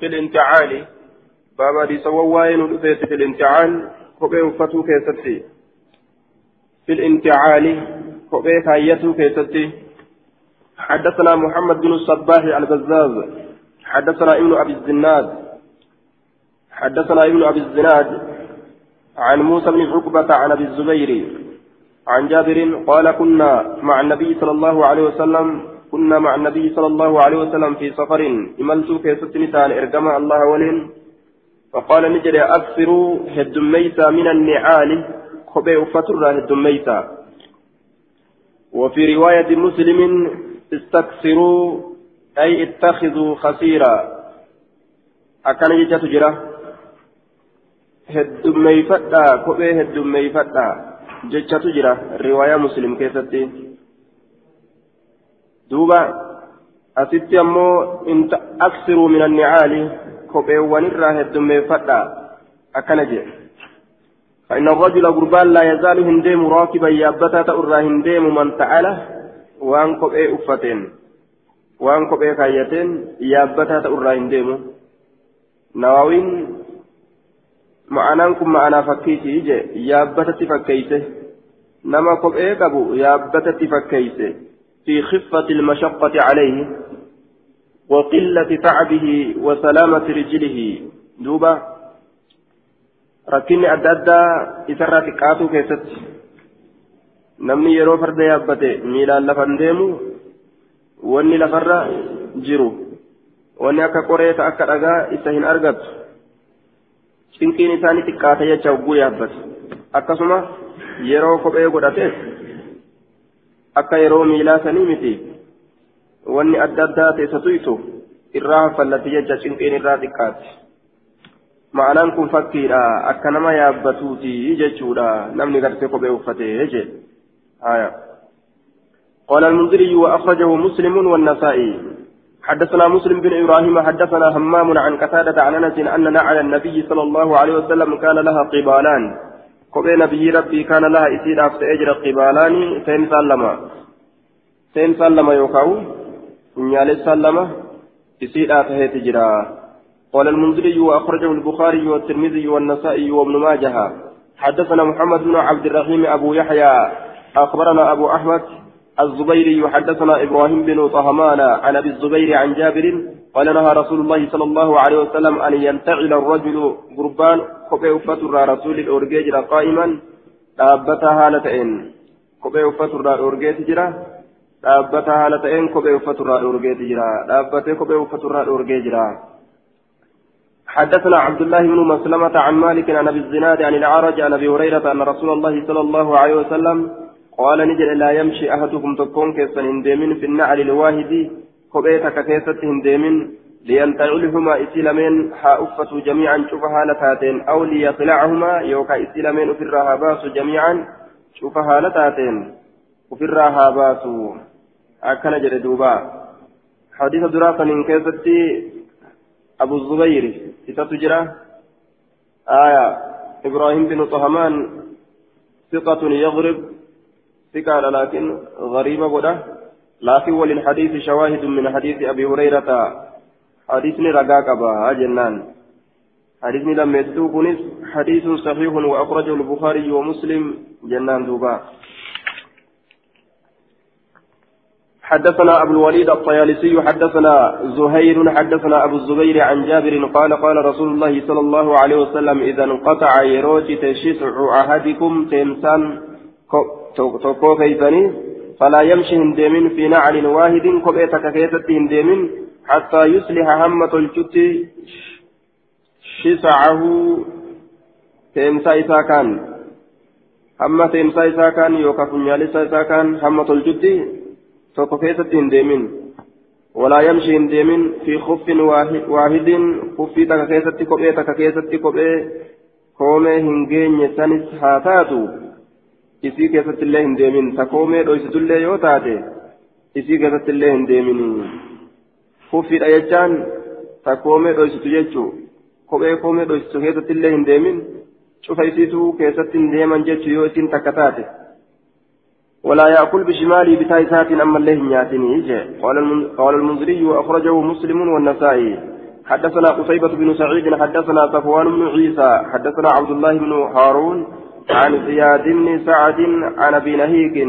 في الانتعال بابا دي سوى واين في الانتعال كوبي وفتو كيستي في الانتعال كوبي كايتو كيستي حدثنا محمد بن الصباح البزاز حدثنا ابن ابي الزناد حدثنا ابن ابي الزناد عن موسى بن عقبة عن ابي الزبير عن جابر قال كنا مع النبي صلى الله عليه وسلم كنا مع النبي صلى الله عليه وسلم في سفر إملت كيست نتان إرقم الله ولين. فقال نجري أكثروا هدميتا من النعال. خبئ فتر هدميتا وفي رواية مسلم استكثروا أي اتخذوا خسيرا. أكان يجا تجرى. هدميفتا خبئ هدميفتا جتشا تجرى. رواية مسلم كيستي duuba asitti ammoo aksiruu min annicaali kopheewwanirraa heddummeeffadha akkana jedhe. فإن الرجل قربان لا يزال هنديم راكبا يابتا تأرى هنديم من تعالى وان كبئ أفتين وان كبئ كايتين يابتا تأرى هنديم نواوين معناكم معنا فكيتي يجي يابتا تفكيته نما كبئ كبو يابتا تفكيته في خفة المشقة عليه وقلة تعبه وسلامة رجله دوبا addaa isarraa xiqqaatu keessatti namni yeroo farda yaabbate miilaan lafan deemu wanni lafarra jiru wanni akka qoreeta akka dhagaa isa hin argatu cinqiin isaanii xiqqaata jecha hogguu yaabbate akkasuma yeroo kophee godhateef akka yeroo miilaa sanii miti wanni adda addaa teessa tuytu irraa haffallatti jecha cinqiin irraa xiqqaatti ma'anaan kun fakkiidha akka nama yaabbatuuti jechuudha namni gartee kophee uffatee jee قال المنذري وأخرجه مسلم والنسائي حدثنا مسلم بن إبراهيم حدثنا همام عن قتادة عن أنس أن نعل النبي صلى الله عليه وسلم كان لها قبالان kophee nabiyyi rabbii kana laha isiidhaaf ta'ee jira qibaalaanii seensaan lama seensaan lama yookaan funyaalessaan lama isiidhaa taheeti jira قال المنذري وأخرجه البخاري والترمذي والنسائي وابن ماجه حدثنا محمد بن عبد الرحيم أبو يحيى أخبرنا أبو أحمد الزبيري حدثنا إبراهيم بن طهمان عن أبي الزبير عن جابر قال نهى رسول الله صلى الله عليه وسلم أن ينتعل الرجل قربان uffaturraa rasuulli dhoorgee jira qaa'iman dhaabbataa haala ta'een kophee uffaturraa dhoorgeeti jira dhaabbataa haala ta'een kophee uffaturraa dhoorgeeti jira dhaabbatee kophee uffaturraa dhoorgee jira حدثنا عبد الله بن مسلمة عن مالك عن أبي الزناد عن الأعرج عن أبي هريرة أن رسول الله صلى الله عليه وسلم قال نجل لا يمشي أحدكم تكون كيسا هنديمين في النعل الواحد كبيتك كيسة هنديمين لينتعلهما إسلامين ها أفتوا جميعا شوفها لتاتين أو ليطلعهما يوكا إسلامين أفرها باسوا جميعا شوفها لتاتين أفرها باسوا أكن جردوبا حديث دراسة من كيستي أبو الزبير ستتجرى آية. إبراهيم بن طهمان ثقة يغرب. ثقة لكن غريبة قده لكن وللحديث شواهد من حديث أبي هريرة. حديثني رقاقبا جنان حديثني لم يسدو كنس حديث صحيح وأخرجه البخاري ومسلم. جنان دوبا. حدثنا أبو الوليد الطيالسي حدثنا زهير حدثنا أبو الزبير عن جابر قال قال رسول الله صلى الله عليه وسلم إذا انقطع يروج تشيع أحدكم تمسان توكو كيفني فلا يمشي هندمين في نعل واحد كبيتك كيفت هندمين حتى يصلح همة الجت شسعه تيمسا إسا كان همة تيمسا إسا كان يوكا فنيالسا إسا كان همة الجت توكو كيست هندمين ولا يمشي هندمين في خف واحد, واحد خفي تكا كيست كوبي تكا كيست hin geenye sanis haa taatu. Isii keessatti illee hin deemin ta koomee dhoysitullee yoo taate isii keessatti illee hin deemin kuffiidha jechaan ta koomee dhoysitu jechuu kophee koomee dhoysitu keessatti illee hin deemin cufa isiituu keessatti hin deeman jechuu yoo isiin takka taate ولا يأكل بشماله بتايسات أما الله نياتني قال قال المنذري وأخرجه مسلم والنسائي حدثنا قصيبة بن سعيد حدثنا صفوان بن عيسى حدثنا عبد الله بن هارون عن زياد بن سعد عن أبي نهيك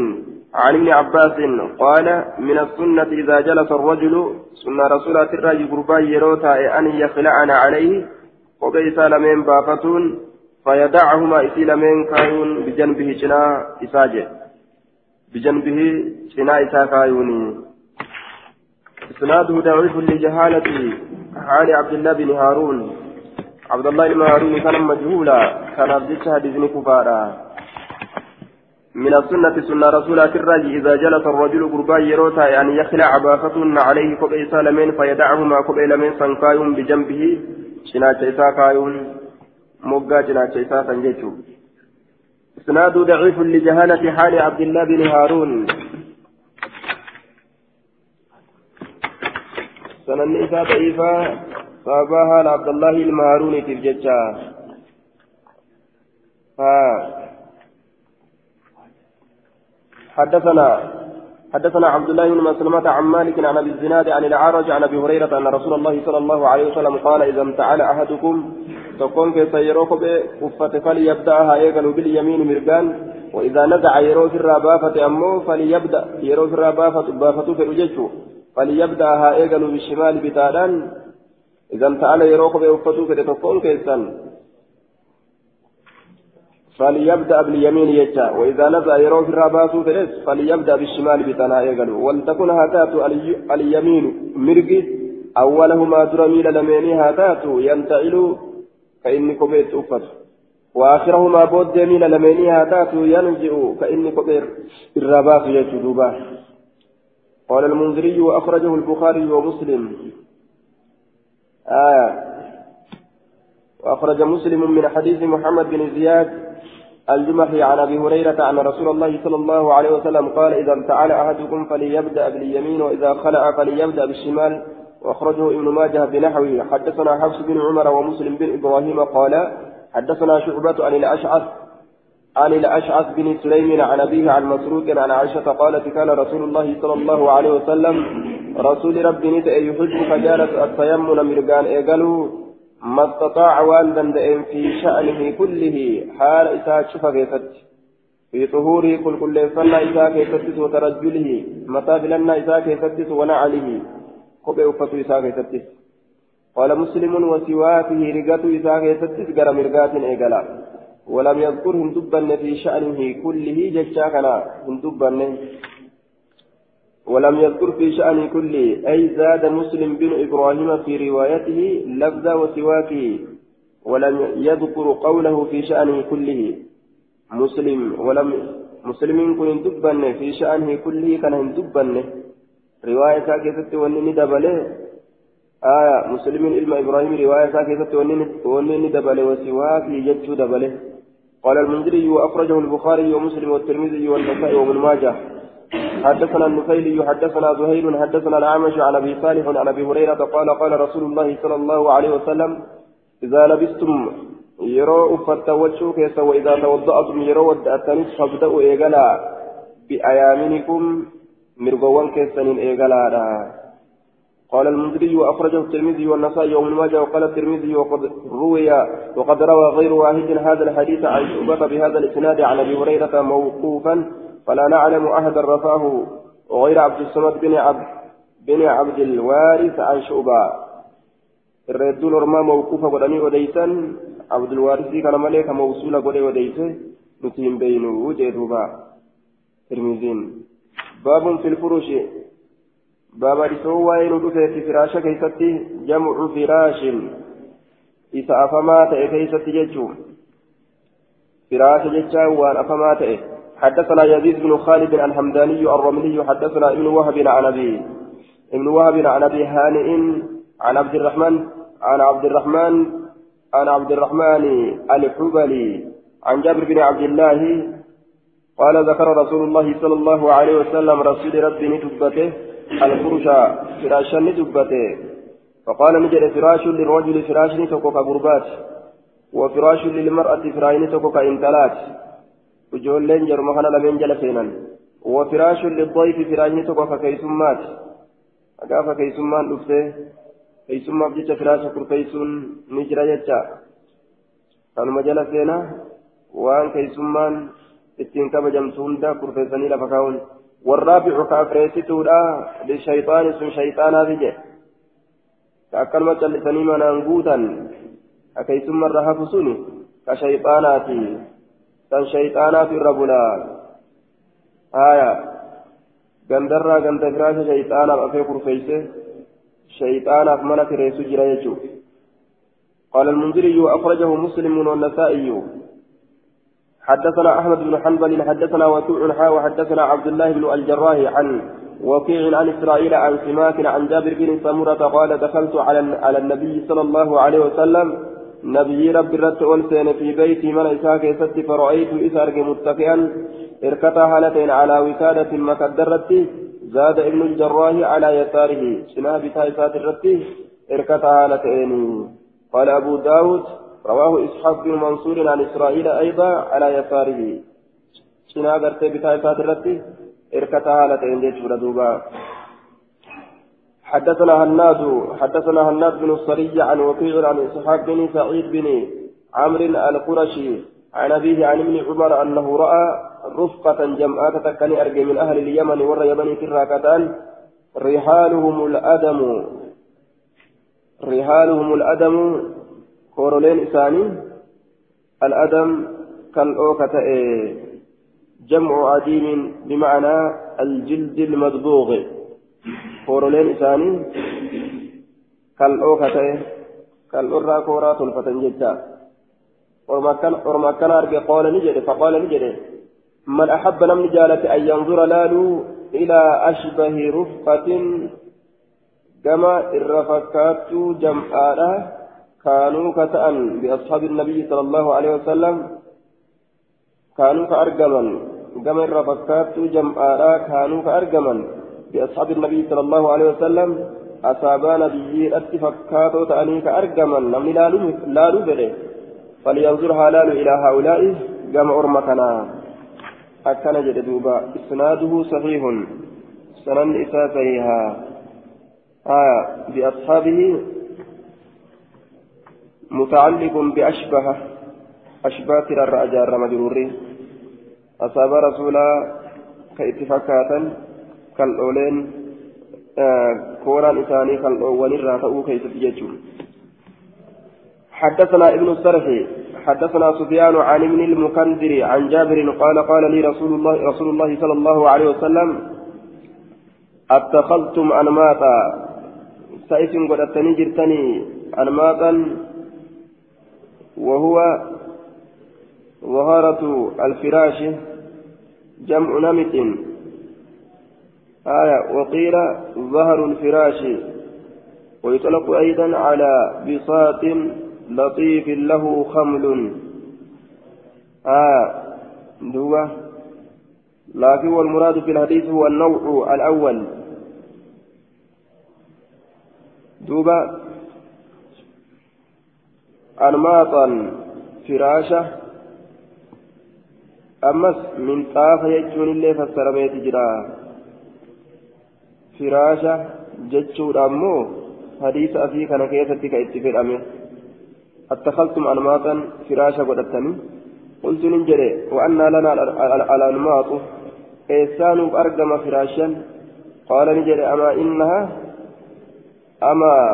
عن ابن عباس قال من السنة إذا جلس الرجل سنة رسول الرجل قربا يروتا أن يخلعن عليه وبيت لمن بافتون فيدعهما إسي لمن كايون بجنبه شنا إساجه. بجنبه شنا إسا كايوني. إسناده ضعيف لجهالته. حال عبد الله بن هارون. عبد الله بن هارون كان مجهولا كان عبد حديث كفارا من السنة سنة رسول الرجل إذا جلس الرجل قربا يروتا يعني يخلع بافتن عليه كبئ سالمين فيدعهما كبئ لمن سنكايون بجنبه شناچ إسا كايون مقا شناچ إسا سنجيشو إسناد ضعيف لجهالة حال عبد الله بن هارون سنن إسا ضعيفة صابها عبد الله المهارون في الججة ها حدثنا حدثنا عبد الله بن مسلمة عن مالك عن ابي الزناد عن العرج عن ابي هريرة ان رسول الله صلى الله عليه وسلم قال اذا امتعل احدكم تكون كيف يروك بكفة فليبدأها يقل باليمين مرقان واذا نزع يرو في الربافة امه فليبدأ يرو في الربافة بافة في الجج فليبدأها يقل بالشمال بتالان اذا امتعل يروك بكفة في تكون كيسان. فليبدأ باليمين يجا وإذا نزع يرون في الراباس فلس فليبدأ بالشمال بتنا يقلو ولتكن هاتات اليمين مرقي أولهما ترميل لميني هاتات ينتعل كإني كبيت أفت. وآخرهما بود يمين لميني هاتات ينجئ كإني كبير الراباس يجدوبا. قال المنذري وأخرجه البخاري ومسلم. آه وأخرج مسلم من حديث محمد بن زياد الجمحي عن أبي هريرة أن رسول الله صلى الله عليه وسلم قال إذا امتعل أحدكم فليبدأ باليمين وإذا خلع فليبدأ بالشمال. وأخرجه ابن ماجه بنحوه. حدثنا حفص بن عمر ومسلم بن إبراهيم قال حدثنا شعبة عن الأشعث عن الأشعث بن سليم عن أبيه عن مسروق عن عائشة قالت كان رسول الله صلى الله عليه وسلم رسول ربي نتأ يحب فجالت التيمم مرقان ايقلوا ما استطاع دندئن في شأنه كله حال إساء شفا كيست في طهوره كل كل صلى إساء كيست وترجله متى بلنا إساء كيست ونعله قبع أفت إساء كيست قال مسلم وسواكه رقة إساء كيست قرى مرقات إيقلا. ولم يذكر هندبا في شأنه كله جشاكنا هندبا. ولم يذكر في شأن كله أي زاد مسلم بن إبراهيم في روايته لفظ وسواكه ولم يذكر قوله في شأنه كله. مسلم ولم مسلم كن دبن في شأنه كله كان دبن رواية كيست ونني دبله. آية مسلم إلما إبراهيم رواية كيست ونني دبله وسواكه جتشو دبله. قال المنذري وأخرجه البخاري ومسلم والترمذي والنسائي وابن ماجه. حدثنا النفيلي حدثنا زهير حدثنا الأعمش عن أبي صالح عن أبي هريرة قال قال رسول الله صلى الله عليه وسلم إذا لبستم يرو فتوجهوا كيس وإذا توضأتم يرو ودأتنس فابدأوا إيقلا بأيامنكم مرقوان كيسن إيقلا قال المنذري وأخرجه الترمذي والنسائي وابن ماجه وقال الترمذي وقد روي وقد روى غير واحد هذا الحديث عن شعبة بهذا الإسناد عن أبي هريرة موقوفا فلا نعلم أحدا رفعه غير عبد الصمد بن عبد بن عبد الوارث عن شعبة. الردون رما موقوفة قدني وديسا عبد الوارث كان ملك موصولة قدني وديسا نتيم بينه وجدوبا ترمزين باب في الفروش. باب رسول وين في فراش كيستي جمع فراش إذا أفما كيستي جتشو فراش جتشا وان أفما حدثنا يزيد بن خالد الحمداني الرملي حدثنا ابن وهب عن ابي ابن وهب عن ابي هانئ عن عبد الرحمن عن عبد الرحمن عن عبد الرحمن الحبلي عن جابر بن عبد الله قال ذكر رسول الله صلى الله عليه وسلم رسول ربي ندبته الفرش فراشا ندبته فقال نجد فراش للرجل فراش نتوكو كغربات وفراش للمرأة فراش نتوكو كإنتلات lameen jala seenan wafiraashun liddayfi firaashni tokko fakeeysummaati gaafa keeysummaan dhufte keeysummaaf jecha firaasha kurfeeysuun ni jira jecha kanuma jala seenaa waan keeysummaan ittiin kabajamtu hunda kurfeessanii lafa kaa'uun sun shayxaanaati jedhe ka akkanuma callisanii manaan guutan ka keeysummarra hafu suni ka shayxaanaati san shayxaanaatu irra bulaa haya gandarraa ganda firaasha shayxaanaaf afee kurfeeyse shayxaanaaf mana kireessu jira jechuu قال المنذري أخرجه مسلم والنسائي حدثنا أحمد بن حنبل حدثنا وكيع حا وحدثنا عبد الله بن الجراح عن وكيع عن إسرائيل عن سماك عن جابر بن سمرة قال دخلت على على النبي صلى الله عليه وسلم. نبي رب الرت أنسين في بيتي من إساك ست فرأيت إسارك متكئا. اركتا هالتين على وسادة مكدرت زاد ابن الجراح على يساره. سنا بتاء سات الرتي اركتا هالتين قال أبو داود رواه إسحاق بن منصور عن إسرائيل أيضا على يساره. سنا غرت بتاء سات الرتي إركتا هالتين جيش دوبا. حدثنا هناد حدثنا هناد بن الصري عن وكيع عن إسحاق بن سعيد بن عمرو القرشي عن أبيه عن ابن عمر أنه رأى رفقة جمعات تكني أرجي من أهل اليمن ور يمن في الراكتان رحالهم الأدم. رحالهم الأدم كورولين إساني الأدم كالأوكة جمع عديم بمعنى الجلد المدبوغ kooroleen isaanii kal'oo kata'e kal'oorraa kooraa tolfatan jecha orma akkana arge qaala ni jedhe faqaala ni jedhe man ahabba namni jaalate an yanzura laaluu ilaa ashbahi rufqatin gama ka ta'an biashaabi النبي صلى الله عليه وسلم. gama irra fakkaattuu jam'aadha kaanuu ka argaman بأصحاب النبي صلى الله عليه وسلم. أصابا نبيي أتفكاتو تأني كأرجما نمني لا نبره فلينظر هلال إلى هؤلاء جمع أرمتنا. أكن جدوبا إسناده صحيح. سنن إساسيها آه بأصحابه متعلق بأشبه أشباه الرأجار مجروري أصاب رسولا كإتفاكاتا kooraan isaanii kal'oowwan irraa ta'uu keessatti jechuun حدثنا ابن السرح حدثنا سفيان عن ابن المكندر عن جابر قال قال لي رسول الله رسول الله صلى الله عليه وسلم أتخذتم أنماطا. سيف قدتني جرتني أنماطا وهو ظهارة الفراش جمع نمط. آية وقيل ظهر الفراش. ويطلق أيضا على بساط لطيف له خمل. آية دوبة لكن والمراد في الحديث هو النوع الأول. دوبة أنماطا فراشة أمس من طاف يجون اللي فسر بيت ammoo hadiisa afii kana keessatti ka itti fedhame attakhaltum almaatan firaasha godhatanii qultu nin jedhe wa'annaa lana alalmaatu eessaanuuf argama firaashan qaala ni jedhe amaa innaha amaa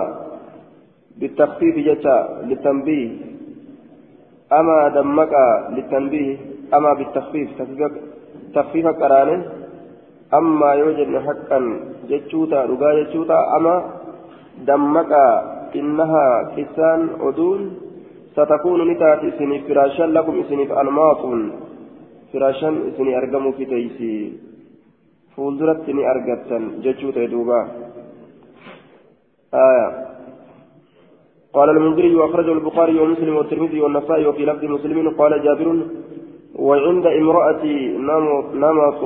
بالتخفيف جتا للتنبيه. أما دمك للتنبيه أما بالتخفيف. تخفيف قرانه أما يوجد حقا جتشوتا رقا جتشوتا. أما دمك إنها كسان أدون ستكون نتات إسني فراشا لكم إسني أنماط فراشا إسني أرقم في تيسي. فولدرت إسني أرقتا جتشوتا دوبا آية. قال المنذري وأخرجه البخاري ومسلم والترمذي والنسائي وفي لفظ مسلم قال جابر وعند امرأتي نمط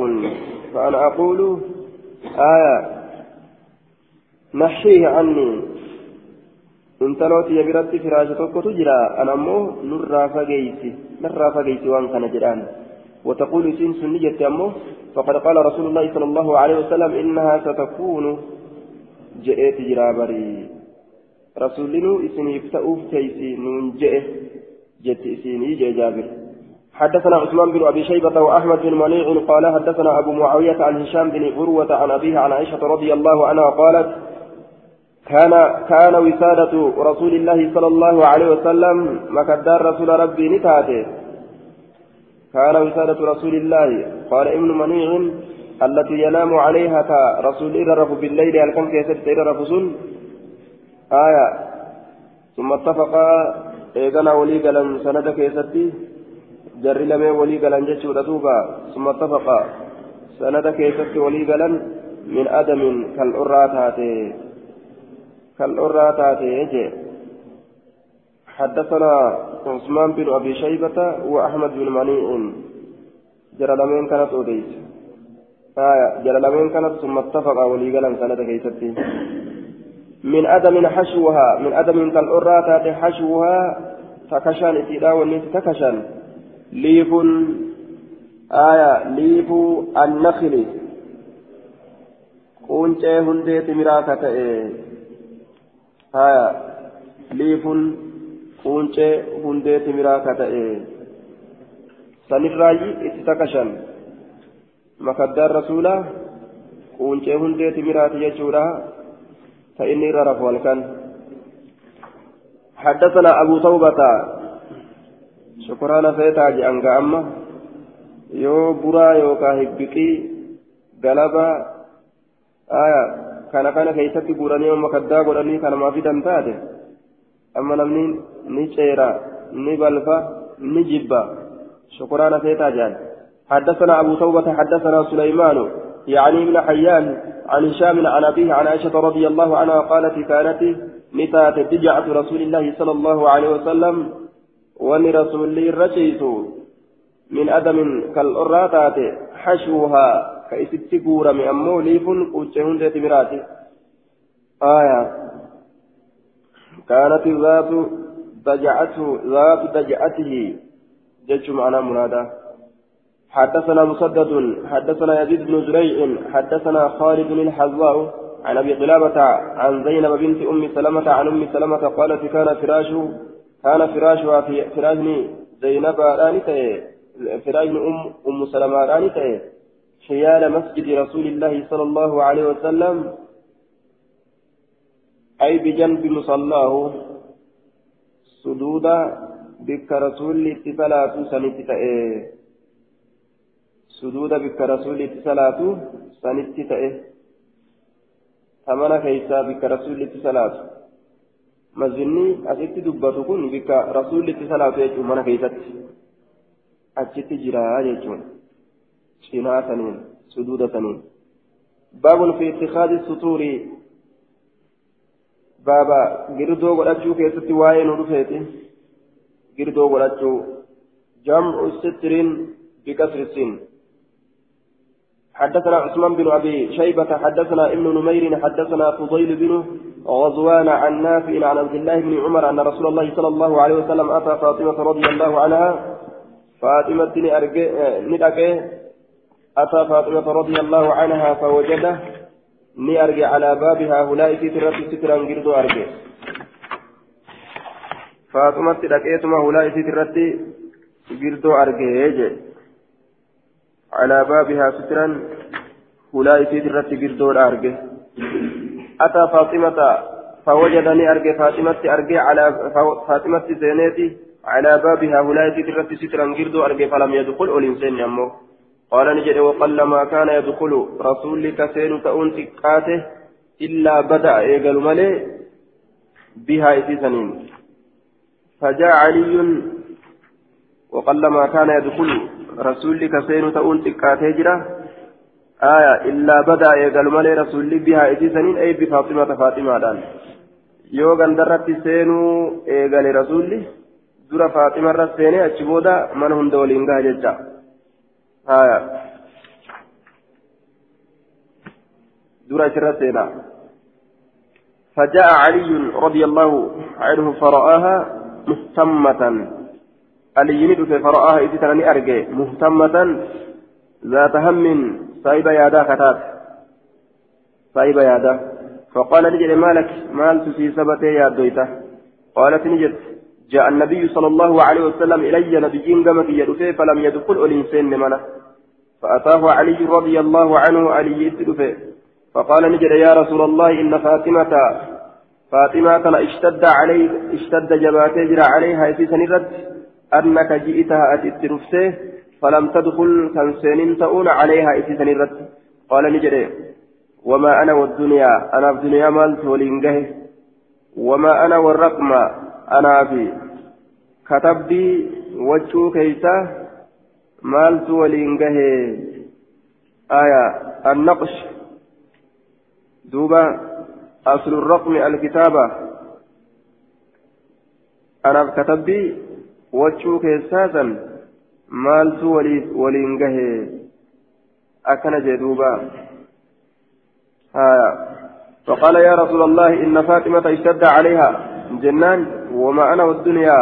فأنا أقول آية نحيه عني. intalootti yabiratti firaasha tokkotu jira an ammoo nurraa fageeyti narraa fageeyti waan kana jedhaan وتقول سين سنية أمه فقد قال رسول الله صلى الله عليه وسلم إنها ستكون جئت جرابري. رسولنا إسني فتأوف كيسي ننجئ جت إسيني جي جابر حدثنا عثمان بن أبي شيبة وأحمد بن منيع قال حدثنا أبو معاوية عن هشام بن عروة عن أبيه عن عائشة رضي الله عنها قالت كان كان وسادة رسول الله صلى الله عليه وسلم مكدار رسول ربي نتاته. كان وسادة رسول الله قال ابن منيع التي ينام عليها رسول إررف بالليل هل كيست إررف سن؟ آية. ثم اتفقا إيقنا ولي قلن سند كيستي جري لمن ولي قلن جتشو دوبا ثم اتفقا سند كيستي ولي قلن من أدم كالأرات هاتي كالأرى تاتي حدثنا عثمان بن أبي شيبة وأحمد بن منيع. جرى لمن كانت أوديس آية جرى لمن كانت ثم اتفق ولي قلم سنة كيستي من أدم حشوها من أدم كالأرى تاتي حشوها تكشان إتيدا والنيس تكشان ليف آية ليف النخل قونجي هندي تمراكة إيه quuncee hundee timiraa ka ta'e sanirraayi itti takashan makaddaan rasuulaa quuncee hundee timiraati jechuudha irra rafu halkan حدثنا أبو توبة شكرانا فيتا جأنغا أما يو برا يو كاهبكي غلبا آية kana kana keessatti guuranii amma kaddaa godhanii kanamaa fidan taate amma namni ni ceera ni balfa ni jibba شكران فيتا جان حدثنا أبو توبة حدثنا سليمان يعني ابن حيان عن هشام عن أبيه عن عائشة رضي الله عنها قالت كانت نتات دجعة رسول الله صلى الله عليه وسلم؟ ولرسول الرجيس من أدم كالأراتات حشوها كيست قورم أمو ليف قوتشهن ذات براتي. آية. كانت ذات ضجعته ذات ضجعته جج معنا منادى. حدثنا مسدد حدثنا يزيد بن زريع حدثنا خالد بن الحذاء عن أبي قلابة عن زينب بنت أم سلمة عن أم سلمة قالت كان فراشه كان فراشها في فراش زينب رانته فراش أم أم سلمة رانته حيال مسجد رسول الله صلى الله عليه وسلم أي بجنب مصلاه سدودا بك رسول صلاة سنت سدودا بك رسول صلاة سنت ثمن كيسا بك رسول صلاة مزني أسيت دبتو كن بك رسول صلاة يجو من كيست أجت جرا يجو cinaa saniin suduuda saniin baabun fi ittikaazi sutuuri baaba girdoo godhachuu keessatti waa'ee nu dhufeeti girdoo godhachuu jamcu sitrin bikasri sin حدثنا عثمان بن أبي شيبة حدثنا ابن نمير حدثنا فضيل بن غزوان عن نافع عن عبد الله بن عمر أن رسول الله صلى الله عليه وسلم أتى فاطمة رضي الله عنها. فاطمة ندقه أتى فاطمة رضي الله عنها فوجده أرجع على بابها هؤلاء سترة سترا قردو أرجع. فاطمة لقيتما هؤلاء سترة قردو أرجع. على بابها سترا هؤلاء سترة قردو أرجع أتى فاطمة فوجدني أرجع فاطمة أرجع على فاطمة زينتي على بابها هؤلاء سترة سترا قردو أرجع فلم يدخل الإنسان يمه. قال نجد وقلما كان يدخل رسولك سين تؤون تكاته إلا بدأ إيقل ملي بها إتسنين فجاء علي وقلما كان يدخل رسولك سين تؤون تكاته جرا آية إلا بدأ إيقل ملي رسول بها إتسنين أي بفاطمة فاطمة دان seenuu eegale rasuulli dura faaximarra seenee achi booda mana hunda waliin gaha jecha. آية دورة الرسالة فجاء علي رضي الله عنه فرآها مهتمة علي ندف فرآها إذ تراني أرجع مهتمة ذات هم سايبة يادا كتات سايبة يادا فقال نجد مالك مال في سبته يا دويته قالت نجد جاء النبي صلى الله عليه وسلم إلي نبيين قمك يدفه فلم يدخل الإنسان منه فأتاه علي رضي الله عنه علي يدفه فقال نجد يا رسول الله إن فاطمة فاطمة اشتد علي اشتد جباتي جرى عليها في سنرد أنك جئتها أتت رفسه فلم تدخل كنسين تؤون عليها في سنرد قال نجد وما أنا والدنيا أنا في الدنيا مالت ولينجه وما أنا والرقم أنا في. كتبي وجهو كيسة مالت ولينجه آية النقش. دوبا أصل الرقم الكتابة. أنا كتبي وجهو كيسة مالت ولينجه أكن جدوبا آه فقال يا رسول الله إن فاطمة اشتد عليها جنان وما أنا والدنيا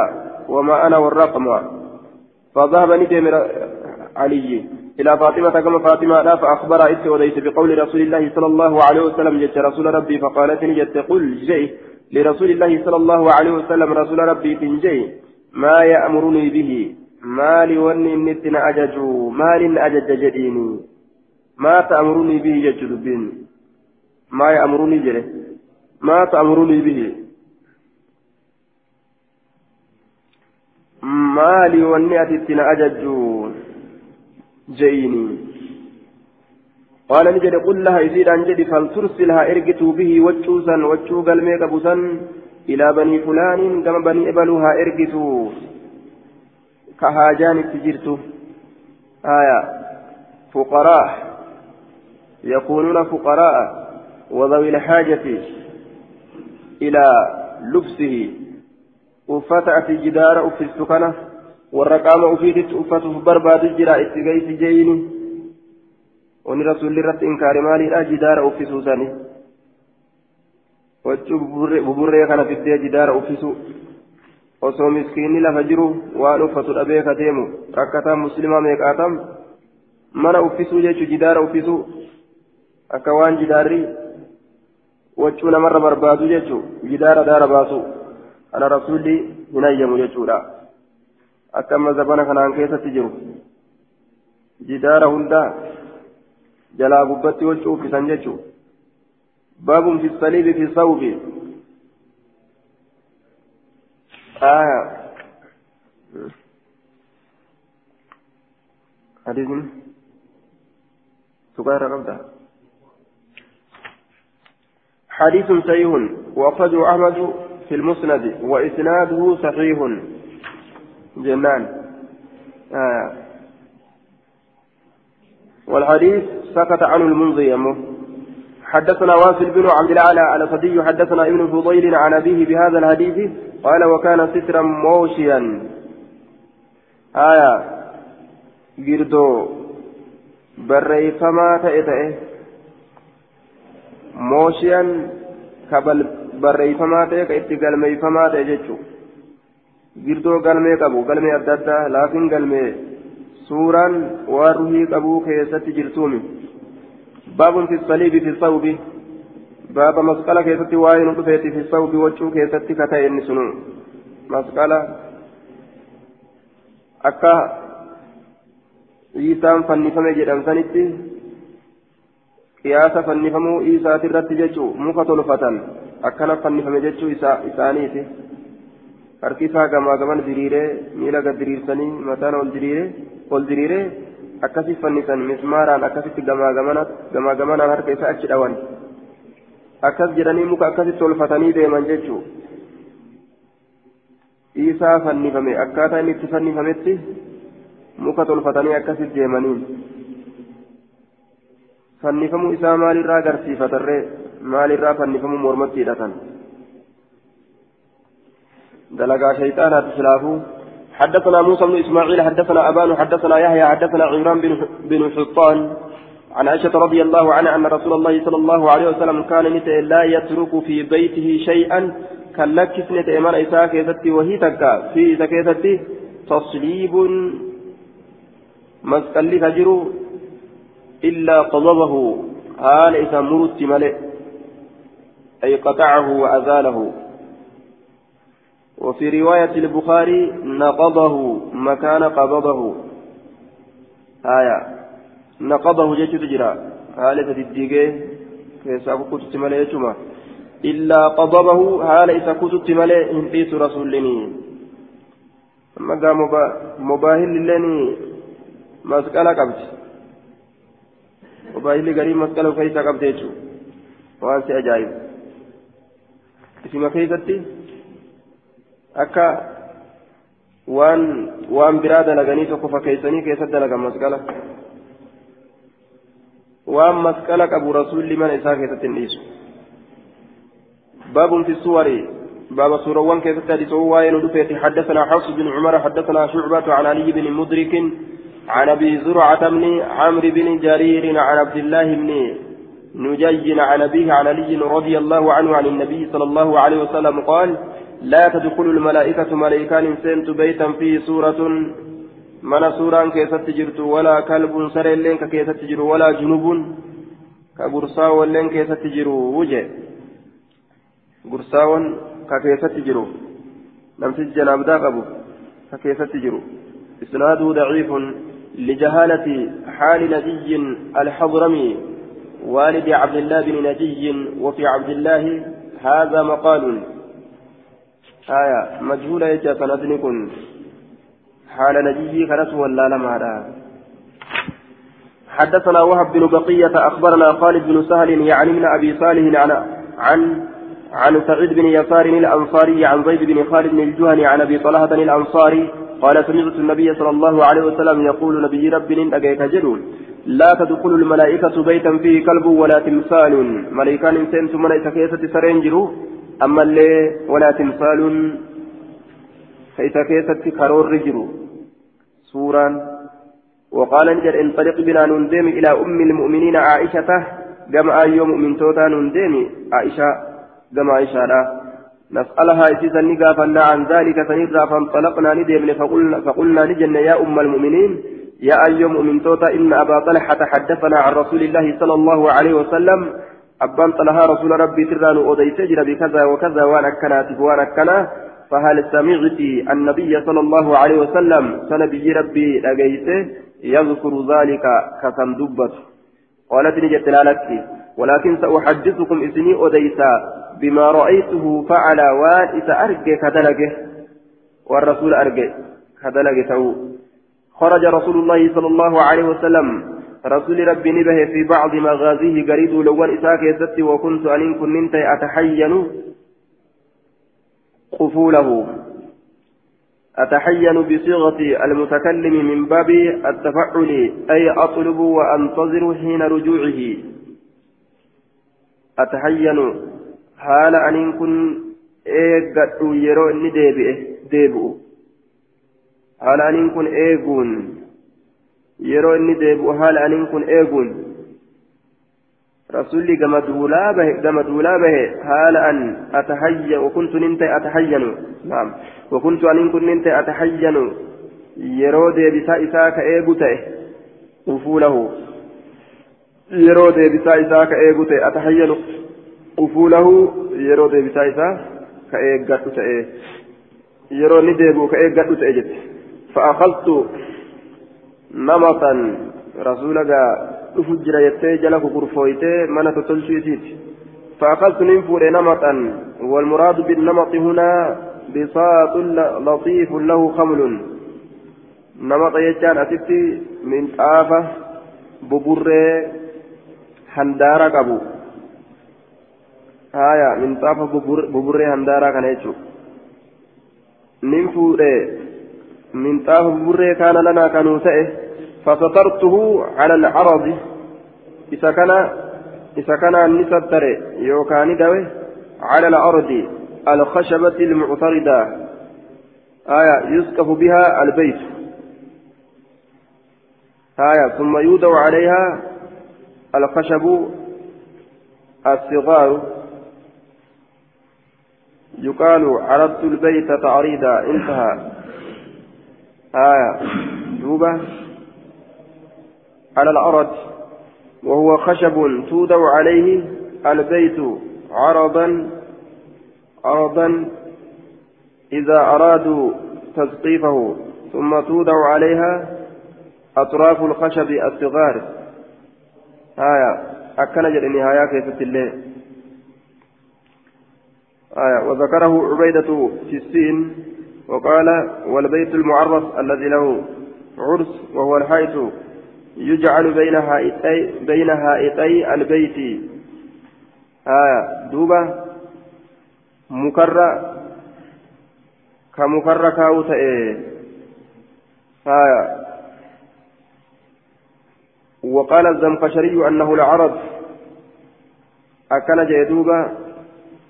وما أنا والرقم فذهب نجم علي إلى فاطمة كما فاطمة لا فأخبر إت وليس بقول رسول الله صلى الله عليه وسلم جت رسول ربي فقالت نجت قل جي لرسول الله صلى الله عليه وسلم رسول ربي تنجي ما يأمرني به. ما لوني نتن أجج ما لن أجج جديني. ما تأمرني به جد ما يأمرني جره ما تأمرني به. مالي ونيات التنا أججون جيني. قال نجد قل لها يزيد عن جدي فلترسلها ارجتوا به وجوسا وجو قلميك بسا إلى بني فلان كما بني إبلها ارجتوا كهاجان تجرت آية. فقراء. يكونون فقراء وذوي الحاجة إلى لبسه. أفتأت جدار أفي السكنة. والرقام أفيدت أفته برباد الجراء اتقيت جيني. وني رسول رت إنكار مالي لا جدار أفي سوساني ببري كان في الدي جدار أفي osoo miskiinni lafa jiru waan uffatu dhabee ka deemu rakkataan muslimaa meeqaatam mana uffisuu jechuun jidaara uffisuu akka waan jidaarri wachuu namarra barbaadu jechuun jidaara daara baasu kana rasuulli hin ayyamu jechuudha akka amma zabana kanaan keessatti jiru jidaara hundaa jalaa gubbatti wachuu uffisan jechuun baabun fi saliibi fi sawbi آية حديث سكاير قبضة. حديث صحيح وأخرجه أحمد في المسند وإسناده صحيح. جنان. آه. والحديث سكت عنه المنذي حدثنا واصل بن عبد الاعلى الاسدي حدثنا ابن فضيل عن ابيه بهذا الحديث قال وكان سترا موشيا آية جردو بريفما barreeyfamaa ta'e ka itti galmeeyfamaa ta'e jechuun girdoo galmee qabu galmee adda addaa laafin galmee suuraan waan ruhii qabuu keessatti jirtuumi baabun fi saliibi fi sawbi baaba masqala keessatti waa'ee nu dhufeeti fi sawbi waccuu keessatti ka ta'e inni sunu masqala akka isaan fannifame jedhamsanitti qiyaasa fannifamuu isaati irratti jechuu muka tolfatan akkana fannifame jechuu isaaniiti harki isaa gamaa gaman diriiree miila gad diriirsanii mataan ol diriiree akkasi fannisan mismaaraan akkasitti gamaa gamanaan harka isaa achi dhawan akkas jedhanii muka akkasitti tolfatanii deeman jechuu isaa fannifame akkaataa inni itti fannifametti muka tolfatanii akkasitti deemaniin. fannifamuu isaa maalirraa agarsiifatarree maalirraa fannifamuu mormatti hidhatan دلقا شيطانات خلافه حدثنا موسى بن إسماعيل حدثنا أبان حدثنا يحيى حدثنا عمران بن حطان. عن عائشة رضي الله عنها أن رسول الله صلى الله عليه وسلم كان لا يترك في بيته شيئا كلك سنة إيمان إساء كيستي وهي تكا. في إساء تصليب مسكال فجر إلا قضبه حال إذا مرت ملئ أي قطعه وأزاله. وفي رواية البخاري نقضه مكان قبضه. آية. نقضه جيش تجرى. حالة الديجي كيسا كنت ملي يجمع إلا قضبه حال إذا كنت ملي إنقيت رسولني أما قام مباهل لني مسألة قبت مباهل قريب مسألة كيسا قبت وأنت أجايب. اسم كيستي akka waan waan biraa dalaganii tokko fakkeessanii keessatti dalagan masqala. Waan masqala qabu rasuulli mana isaa keessatti hin dhiisu. باب في الصور باب سوروان كيف تحدث هو حدثنا حفص بن عمر حدثنا شعبة عن علي بن مدرك عن ابي زرعة بن عمرو بن جرير عن عبد الله بن نجي عن ابيه عن علي رضي الله عنه عن النبي صلى الله عليه وسلم قال لا تدخل الملائكة ملائكان سنت بيتا فيه سورة من سورة كيست جرت ولا كلب سر اللين كيست جر ولا جنوب كبرسا واللين كيست جر وجه. برساون ككيست جر نمسج جناب داقبو ككيست جر إسناده ضعيف لجهالة حال نجي الحضرمي والد عبد الله بن نجي وفي عبد الله هذا مقال. آية مجهولة يجا سندني كن. حال نجيه كانت ولا لما حدثنا وهب بن بقية أخبرنا خالد بن سهل يعني من أبي صالح عن عن عن سعيد بن يسار الأنصاري عن زيد بن خالد بن الجهني عن أبي طلحة الأنصاري قال سمعت النبي صلى الله عليه وسلم يقول نبي رب أجيك جدول. لا تدخل الملائكة بيتا فيه كلب ولا تمثال. ملائكان سنت ملائكة كيسة سرينجرو أما اللي ولا تمثال فإذا كيست كرور رجل سورا وقال نجد انطلق بنا نندم إلى أم المؤمنين عائشة. كما أي مؤمن توتا نندم عائشة كما عائشة لا. نسألها إذا نقافنا عن ذلك فنرى فانطلقنا ندم فقلنا, فقلنا نجن يا أم المؤمنين. يا أي مؤمن توتا إن أبا طلحة حدثنا عن رسول الله صلى الله عليه وسلم. أبان طلها رسول ربي تران أوديت جرى بكذا وكذا وأنا كناتب وأنا كنا فهل سمعت النبي صلى الله عليه وسلم سنبي ربي لقيته يذكر ذلك كسندبت قالت نجت لك ولكن سأحدثكم إسني أوديتا بما رأيته فعل وان إذا أرجع كدلجه والرسول أرجع كدلجه خرج رسول الله صلى الله عليه وسلم رسول ربي نبه في بعض مغازيه قريد لون إساك يزت وكنت أن كنت أتحين قفوله. أتحين بصيغة المتكلم من باب التفعل أي أطلب وأنتظر حين رجوعه. أتحين حال أن كن إيغاتو يرو إني ديبئ حال أن كن إيغون yeroo inni deebi'u haala aniin kun eeguun rasuulli gama duulaa bahe haala an atahayya wakuntu nin ta'e atahayyanu naam wakuntu aniin kun nin ta'e atahayyanu yeroo deebisaa isaa ka eegu ta'e ufuulahu yeroo deebisaa isaa ka eegu ta'e atahayyanu ufuulahu yeroo deebisaa isaa ka eeggadhu ta'e yeroo inni deebi'u ka eeggadhu ta'e jette fa'aqaltu نمطا. رسولك أفجر يتي جلك كرفويتي من تتلشيتيت فأخذت ننفر نمطا. والمراد بالنمط هنا بساط لطيف له خمل. نمط يجان أتبتي من آفة ببر هندارة قبو. آية من طافة ببر هندارة كان يجو. ننفر من طافة ببر كان لنا كانوا تئه فسترته على العرض. إذا كان إذا كان نستر يوكان على الأرض الخشبة المعترضة. آية يسقف بها البيت. آية ثم يوضع عليها الخشب الصغار. يقال عرضت البيت تعريضا انتهى. آية دوبة. على الأرض وهو خشب تودع عليه البيت عرضا عرضا إذا أرادوا تسقيفه ثم توضع عليها أطراف الخشب الصغار. آية أكن جد نهاية كيف الليل آية وذكره عبيدة في السين. وقال والبيت المعرف الذي له عرس وهو الحيث يجعل بين هائتي بين هائتي البيت. آية دوبة مكرة كمكرة كاوتا آية وقال الزمخشري أنه العرب أكل جيدوبة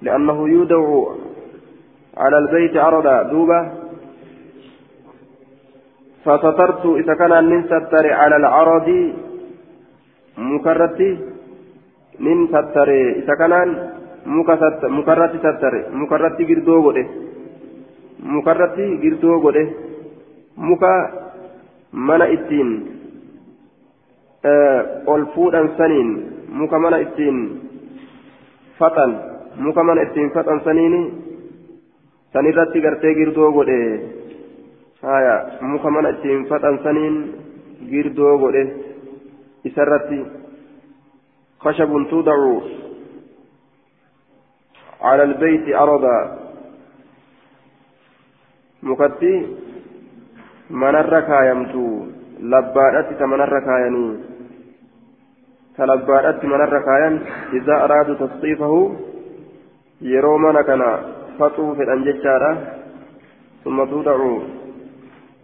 لأنه يودع على البيت عرضا. دوبة فسترت إذا كان من ستر على العرض مكرتي. من ستر إذا كان مكرتي ستر. مكرتي قردو قده. مكرتي قردو قده. مكا من إتين. ol fuudhan saniin muka mana ittiin faxan muka mana ittiin faxan saniin sanirratti gartee girdoo godhe. Haya muka mana ittiin faxan saniin girdoo godhe. Isarratti خشب توضع على البيت أرضا مكتي من الركايمتو لبادت كمن الركايني تلبادت من الركاين إذا أرادوا تصطيفه يرومنا كنا فطوا في الأنججارة ثم توضع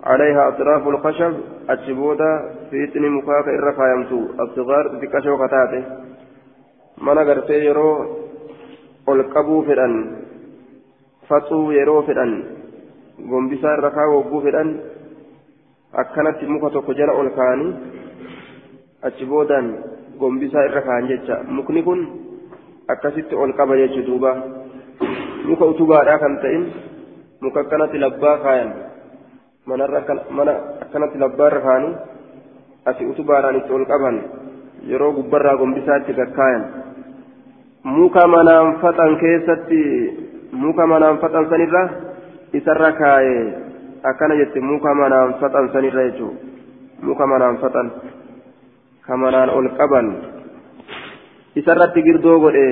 عليها أطراف الخشب أجبودا في إتني مكاك الركايمتو الصغار بكشو كتاته من أغرتي يرو olqabuu fedhan faxuu yeroo fedhan gombisaa irra kaa'uu hogguu fedhan akkanatti muka tokko jala ol kaa'anii achi boodaan gombisaa irra kaa'an jecha muka utubaadhaa kan ta'in muka akkanatti labbaa kaayan mana akkanatti labbaa irra kaa'anii asii utubaadhaan itti ol qaban yeroo gubbarraa gombisaa itti gakkaayan. muka manaan faxan keessatti muka manaan faxan sanirra isarra kaa'e akkana jette muka manaan faxan sanirra jechuudha muka manaan faxan ka manaan ol qaban isarratti girdoo godhe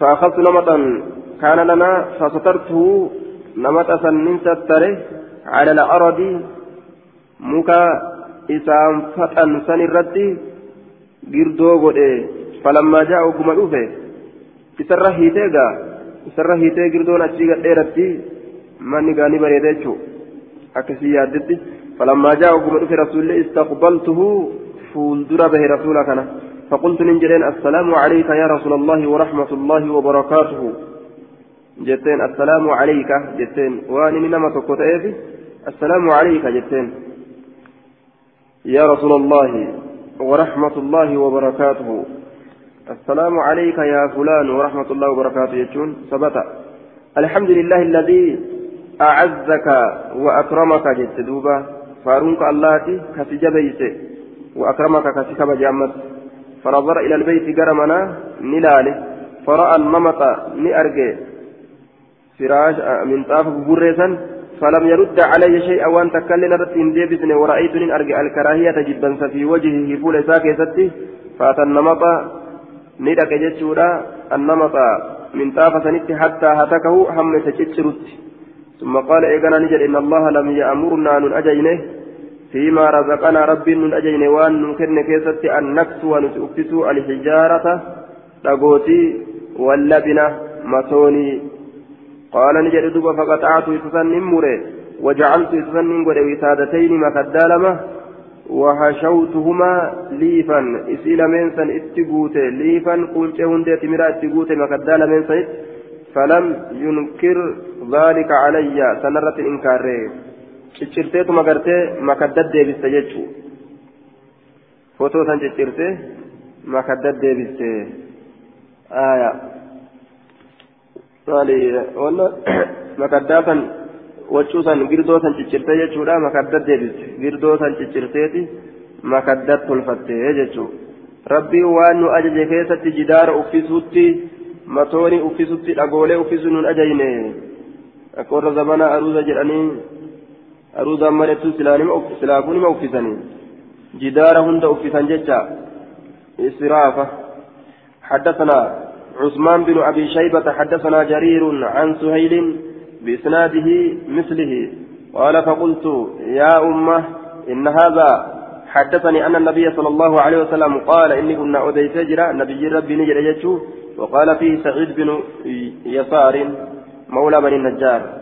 فأخذت نمطا كان لنا فسترته نمطا سنين ستره على الأرض مكا إسام فتن سنرتي girdoo godhe falammaa jaa ogguma dhufe isarra hiitee gaa isarra hiitee girdoon achii gadheeratti manni gaanii bareeda jechuu akkasii yaaddetti falammaa jaa ogguma dhufe rasuulli istaqbaltuhu fuuldura bahe rasuula kana فقلت ننجلين السلام عليك يا رسول الله ورحمة الله وبركاته. جتين السلام عليك. جتين واني نما تكوت السلام عليك جتين. يا رسول الله ورحمة الله وبركاته. السلام عليك يا فلان ورحمة الله وبركاته يجون. ثبت. الحمد لله الذي أعزك وأكرمك جت دوبا. فارونك الله كسجبيت. وأكرمك كسكب جامت فنظر إلى البيت قرمنا نلاله فرأى النمط نأرجي فراش من طاف بريسا فلم يرد علي شيئا وأن تكلنا رتين ديبسني ورأيتني أرجع الكراهية جدا في وجهه فول ساكتتي فأتى النمط ندك جتشورا النمط من طاف سنت حتى هتكه هم تجتشرت. ثم قال إيقنا نجد إن الله لم يأمرنا أن أجينه فيما رزقنا ربي من أجينه وأن نكن كيست أن نكسو ونسؤفسو الحجارة تقوتي واللبنة مسوني قال نجد فقطعت يتسنن مري وجعلت يتسنن قد وسادتين مكدالمة وحشوتهما ليفا. إسيل منسا اتقوت ليفا قلت هندي تمرا اتقوت مكدال منسا فلم ينكر ذلك علي. سنرة إنكار ciccirteetu magartee makaddad deebiste jechuu fotoo san ciccirte makaddad deebiste aya maali wanna makaddaa san waccuu san girdoo san ciccirtee jechuudha makaddad deebiste girdoo san ciccirteeti makaddad tolfattee jechuu rabbii waan nu ajaje keessatti jidaara uffisuutti matooni uffisuutti dhagoolee uffisu nun ajajne akka warra zamanaa aruuza jedhanii aruuzaan malettu silaafuu nima uffisanii. Jidaara hunda uffisan jecha israafa. حدثنا عثمان بن أبي شيبة حدثنا جرير عن سهيل بإسناده مثله قال فقلت يا أمة إن هذا حدثني أن النبي صلى الله عليه وسلم قال إني كنا أديت جرا نبي ربي نجر وقال فيه سعيد بن يسار مولى بني النجار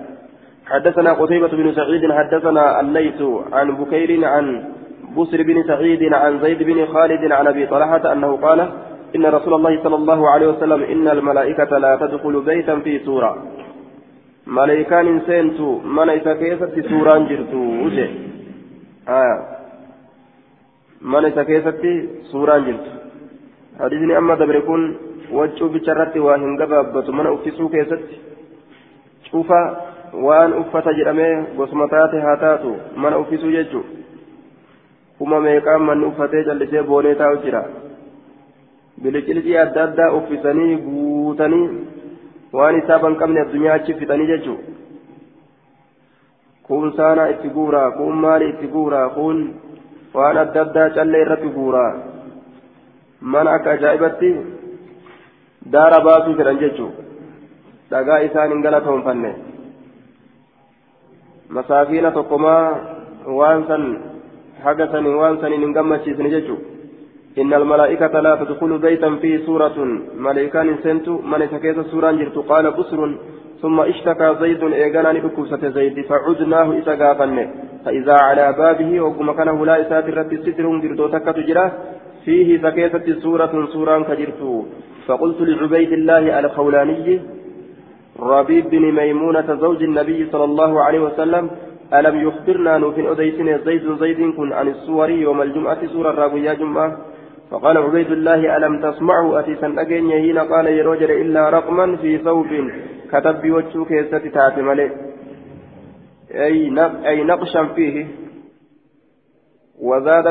حدثنا قتيبة بن سعيد حدثنا الليث عن بكير عن بسر بن سعيد عن زيد بن خالد عن أبي طلحة أنه قال إن رسول الله صلى الله عليه وسلم إن الملائكة لا تدخل بيتا في سورة. ملائكان سينتو من إذا كيست سورة جرتو وجه. آه. keessatti suuraan jirtu hadiisni amma dabre kun waccuu bicharratti waa hin gabaabbatu mana uffisuu keessatti cufa waan uffata jedhamee gosuma taate haa taatu mana uffisuu jechuu kuma meeqaan manni uffatee callisee boonee taa'u jira bilicilcii adda addaa uffisanii guutanii waan isaa ban qabne addunyaa achi fixanii jechuu kun saana itti guuraa kun maali itti guuraa kun waan adda addaa callee irratti guuraa mana akka ajaa'ibatti daara baasuu fedhan jechuun dhagaa isaan hin galatoonfanne masaafiina tokkomaa waan san haga sanii waan saniin hin إن الملائكة لا تدخل بيتا فيه سورة ملائكان سنتو. من سكيت سورة جرت قال بسر. ثم اشتكى زيد إيقانا نبكوسة زيد. فعدناه إذا قافن فإذا على بابه وكما كان هلا إسات الرب ستر جرتو تكة جراه فيه سكيتة سورة سورة كجرتو. فقلت لعبيد الله الخولاني ربيب بن ميمونة زوج النبي صلى الله عليه وسلم ألم يخبرنا نوفين أديسن زيد زيد كن عن السور يوم الجمعة سورة رابية جمعة؟ فقال عبيد الله ألم تسمعوا أتيسا أجين يهين؟ قال يروجر إلا رقما في ثوب كتب وجهه كيست تاتملي أي أي نقشا فيه. وزاد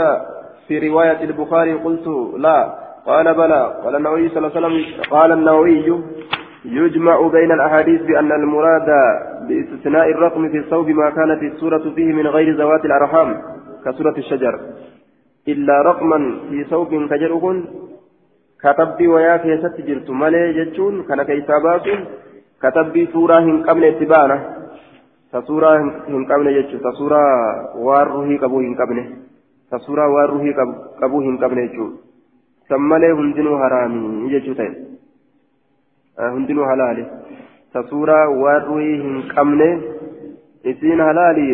في رواية البخاري قلت لا. قال بلى. قال النووي صلى الله عليه وسلم قال النووي يجمع بين الأحاديث بأن المراد باستثناء الرقم في الثوب ما كانت السورة فيه من غير ذوات الأرحام كسورة الشجر. إلا رقما في ثوب كجركن كتبي ويا كيست جرت ملي جتشون كان كيسابات qabne itti baana ta suuraa hin qabne jechuudha ta suuraa waan ruhii qabuu hin qabne ta suuraa waan ruhii qabuu hin qabne jechuudha san malee hundinuu halaali. Ta suuraa waan ruhii hin qabne isiin halaali.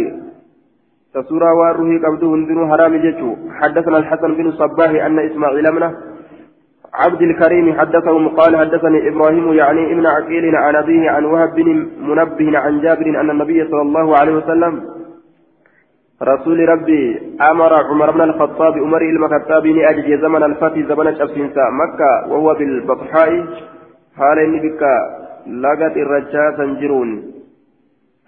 هندن حرام جيتشو حدثنا الحسن بن الصباح أن إسماعيل منه عبد الكريم حدثهم قال حدثني إبراهيم يعني ابن عقيل عن ابيه عن وهب بن منبه عن جابر ان النبي صلى الله عليه وسلم رسول ربي أمر عمر بن الخطاب عمر المكتاب اجج زمن الفتي زمن الشمسينسا مكه وهو بالبطحاء حال بك لقت الرجاء سنجرون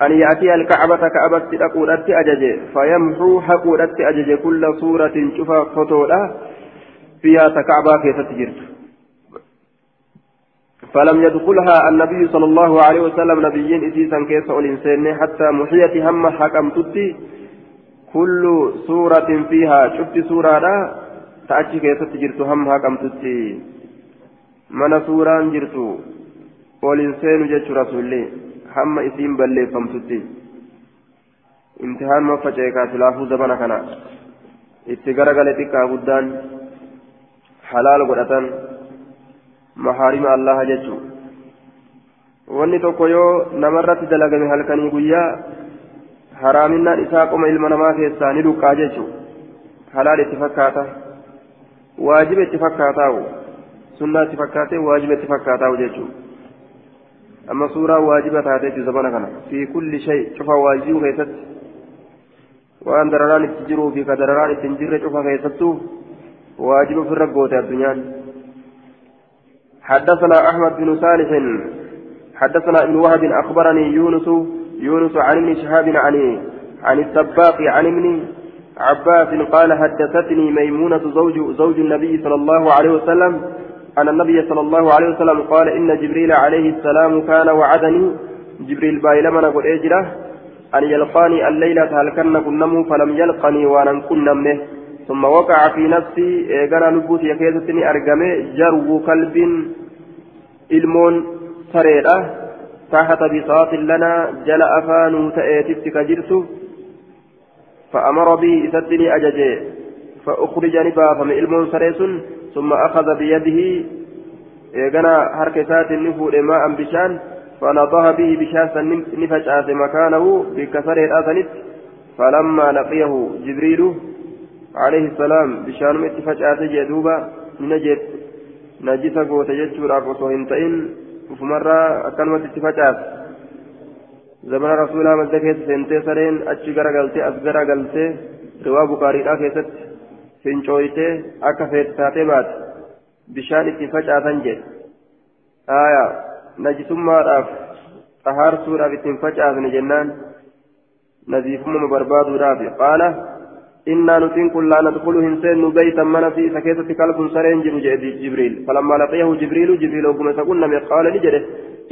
أن يأتي الكعبة كعبة تقول أجج فيمحو حقول أجج كل صورة شفا فتولا فيها تكعبا كيف تجرت فلم يدخلها النبي صلى الله عليه وسلم نبيين إتيسا كيس الإنسان حتى محيت هم حكم تتي كل سورة فيها شفت سورة لا تأتي كيف تجرت هم حكم تتي من سورة جرت والإنسان جت رسولي هم إسيم بل فمتتي امتحان ما فجأة سلافو زمن كان اتقرق لتكا قدان halaal godhatan mahaarima allaha jechuun wanni tokko yoo namarratti dalagame halkanii guyyaa haraaminaan isaa qoma ilma namaa keessaa ni dhuqqaa jechuun halaal itti fakkaata waajiba itti fakkaataa'u sunnaa itti fakkaatee waajiba itti fakkaataa'u jechuun amma suuraa waajiba taateetti zamana kana fi kulli shay cufa waajibuu keessatti waan dararaan itti jiruu fi ka dararaan itti hin jirre cufa keessattuu واجب في الرقوة الدنيا حدثنا أحمد بن صالح حدثنا ابن وهب أخبرني يونس يونس عن ابن شهاب عن عن السباق عن ابن عباس قال حدثتني ميمونة زوج زوج النبي صلى الله عليه وسلم أن النبي صلى الله عليه وسلم قال إن جبريل عليه السلام كان وعدني. جبريل بايلما نقول إجرة أن يلقاني الليلة هل كن كنمه فلم يلقني وأنا كنمه ثم وقع في نفسي إيقنا لبوت يكيدتني أرقمي جرو كلب إلمون سريرة. تحت بساط لنا. جل أفان تأتي كجرت فأمر بي إسدني أججي فأخرجني بافم إلمون سريس ثم أخذ بيده إيقنا حركسات النفور ماء بشان فنضح به بشان نفجأت مكانه بكسر الأثنت فلما لقيه جبريل عليه السلام بشان متفجأت جدوبا نجد نجس قوت جتشورا وصوهن تئن وفمرة أكلمة اتفجأت زمن رسولها مزدكت سنتي سرين أتشي غرقلتي أسغر غلتي روا بخاري لا كيست فنشويتي أكا فيت تاتي بات بشان اتفجأت جد آية najisummaadhaaf xahaarsuudhaaf ittiin facaasne jennaan naziifummaa barbaaduudhaaf. Qaala إنا نتين كل لا ندخل هنسين بيتا من في سكيتة كلب سرين جبر جبريل فلما لقيه جبريل جبريل وكما سكنا قال نجده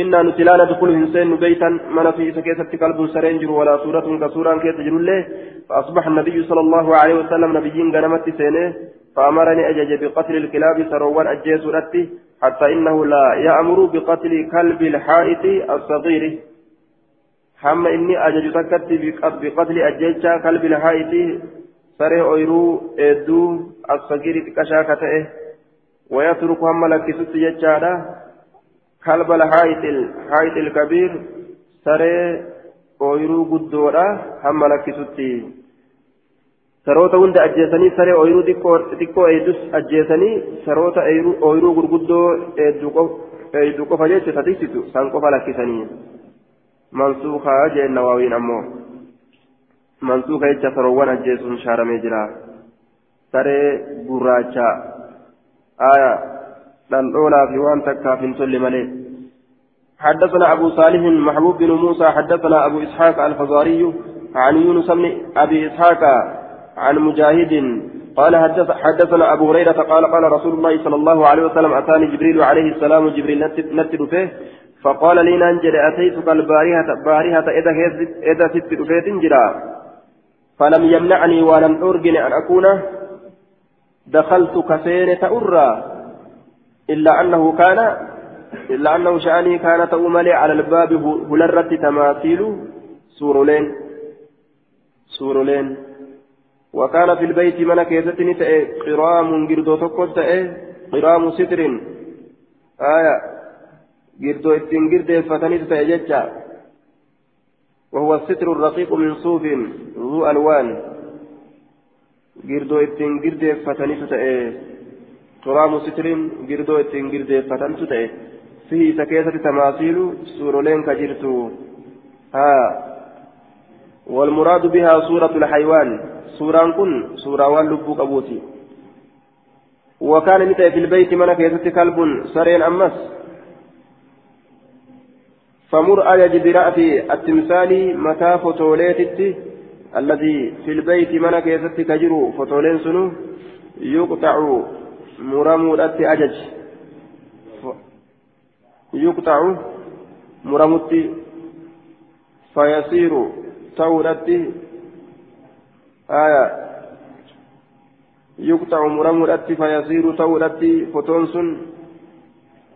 إنا نتي لا ندخل هنسين بيتا من في سكيتة كلب سرين جبر ولا سورة كسورة كيت جبر الله فأصبح النبي صلى الله عليه وسلم نبيين غنمت سينه فأمرني أجج بقتل الكلاب سروان أجيس رتي حتى إنه لا يأمر بقتل كلب الحائط الصغير. حما إني أجج تكت بقتل أجيش كلب الحائط saree ooyiruu hedduu asfagirii xiqqashaa ka ta'e wayatruku hamma lakkisutti kalba haayixil kabiir saree ooyiruu guddoodha hamma lakkisutti saroota hunda ajjeesanii saree ooyiruu xiqqoo eeddus ajjeesanii saroota ooyiruu gurguddoo eedduu qofa jecha tatiksitu san qofa lakkisanii mansuukaa jeen nawaawiin ammoo mansuuka jecha saroowwan ajjeesuun shaaramee jira saree gurraacha aya fi waan takkaaf hin tolle malee. حدثنا أبو صالح محبوب بن موسى حدثنا أبو إسحاق الفزاري عن يونس بن أبي إسحاق عن مجاهد قال حدث حدثنا أبو هريرة قال قال رسول الله صلى الله عليه وسلم أتاني جبريل عليه السلام جبريل نتد فيه فقال لي ننجل أتيتك البارهة بارهة إذا إذا ست رفيت جرا. فلم يمنعني ولم أرجن أن أكون. دخلت كسين تأرى إلا أنه كان إلا أنه شأني كان تؤملي على الباب هلرت تماثيل سورولين سورولين. وكان في البيت من كيستني تأي قرام جردو تقول تأي قرام ستر. آية جردو اتن جرد فتني تأي وهو الستر الرقيق من صوف ذو ألوان. girdoo ittiin girdeeffatanitu ta'e turaamu sitiriin girdoo ittiin girdeeffatantu ta'e fihi isa keessatti tamaasiilu suuroleen ka jirtu haa والمراد بها سورة الحيوان سورة كن سورة واللب قبوتي وكان متى في البيت من كيست كلب سرين أمس فمر أجج برأس التمثال متى فتوليتت الذي في البيت من كيست كجرو فتولين سنو يقطع مرمودت أجج يقطع مرمت فيصير تورت آية يقطع مرمودت فيصير تورت فتونسن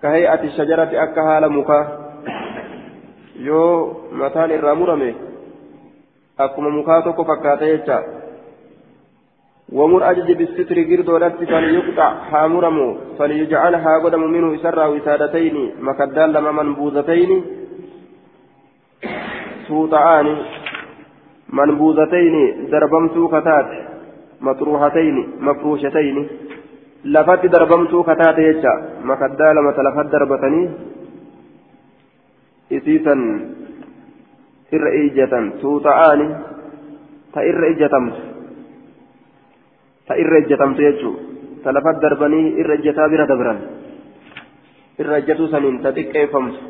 كهيئة الشجرة أكها لمكا irraa murame akkuma mukaa tokko fakkaata jecha. ومر أجج بالستر قرد ولدت فليقطع هامرم فليجعل هاغدم منه إسرى وسادتين مكدال لما منبوذتين سوطعان منبوذتين دربمتو كتات مطروحتين مفروشتين لفت دربمتو كتات يجا مكدال متلفت دربتني isiisan irra ijjatan tuuta'aani ta irra ijjatamtu jechuu ta lafat darbanii irra ijjataa bira dabran irra ijjatuu saniin ta xiqqeeffamtu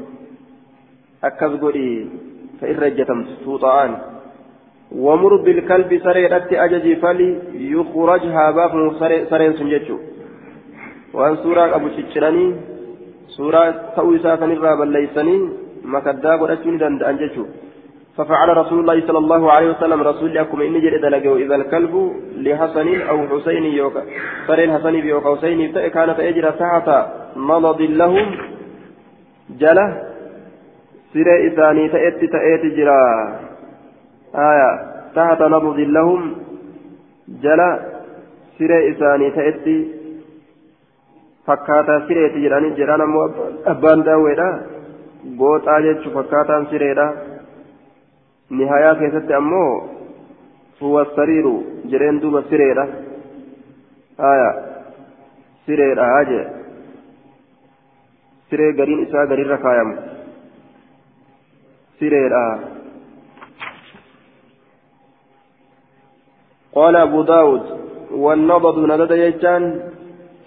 akkas godhi ta irra ijjatamtu tuuta'aani ومر بالكلب سريرة أججي فلي يخرجها باب سرين سنجتشو وأن سورة أبو شجراني سورة تويسا فنرى بل ليسني مكدا قرأتني دندان جتشو ففعل رسول الله صلى الله عليه وسلم رسول لكم إني جرد لقوا إذا الكلب لحسن أو حسين يوكا سرين حسن بيوكا حسين كان فأجر تحت مضض لهم جله سيرة إثاني تأتي تأتي جرا. آية تحت نبض لهم جلا سيرة إثاني تأتي fakkaataa sireeti jedhanii jedhaan ammoo abbaan daawweedha gooxaa jechuun fakkaataan sireedha nihayaa keessatti ammoo huwa sariiru jedheen duuba sireedha haya sireedha jee siree gariin isaa gariirra kaayamu sireedha قال أبو داود والنضد ندد يجان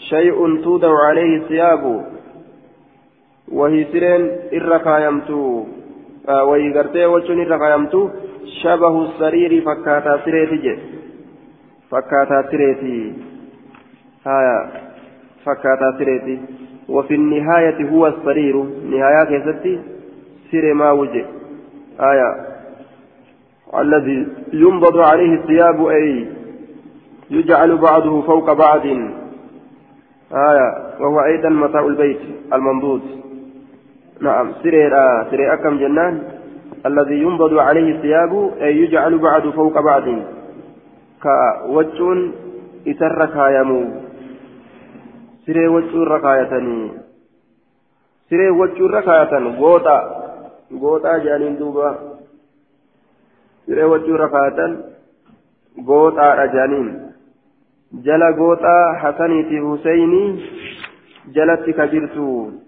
شيء تودع عليه الثياب وهي سرين إرقايمتو آه وهي قرتي وجن إرقايمتو شبه السرير فكاتا سريتي جي. فكاتا سريتي. هايا فكاتا سريتي. وفي النهاية هو السرير. نهاية كيستي؟ سر ما وجه. آية الذي ينبض عليه الثياب أي يجعل بعضه فوق بعض. آية وهو أيضا متاع البيت المنضود نعم سرير سرير أكم جنان الذي ينبض عليه الثياب أي يجعل بعض فوق بعض كوجون إسر كايمو سرير وجون ركايتني سرير وجون ركايتن غوطا غوطا جانين دوبا. سرير وجون ركايتن غوطا جانين. gooxaa hasaniiti huseynii jalatti ka jirtu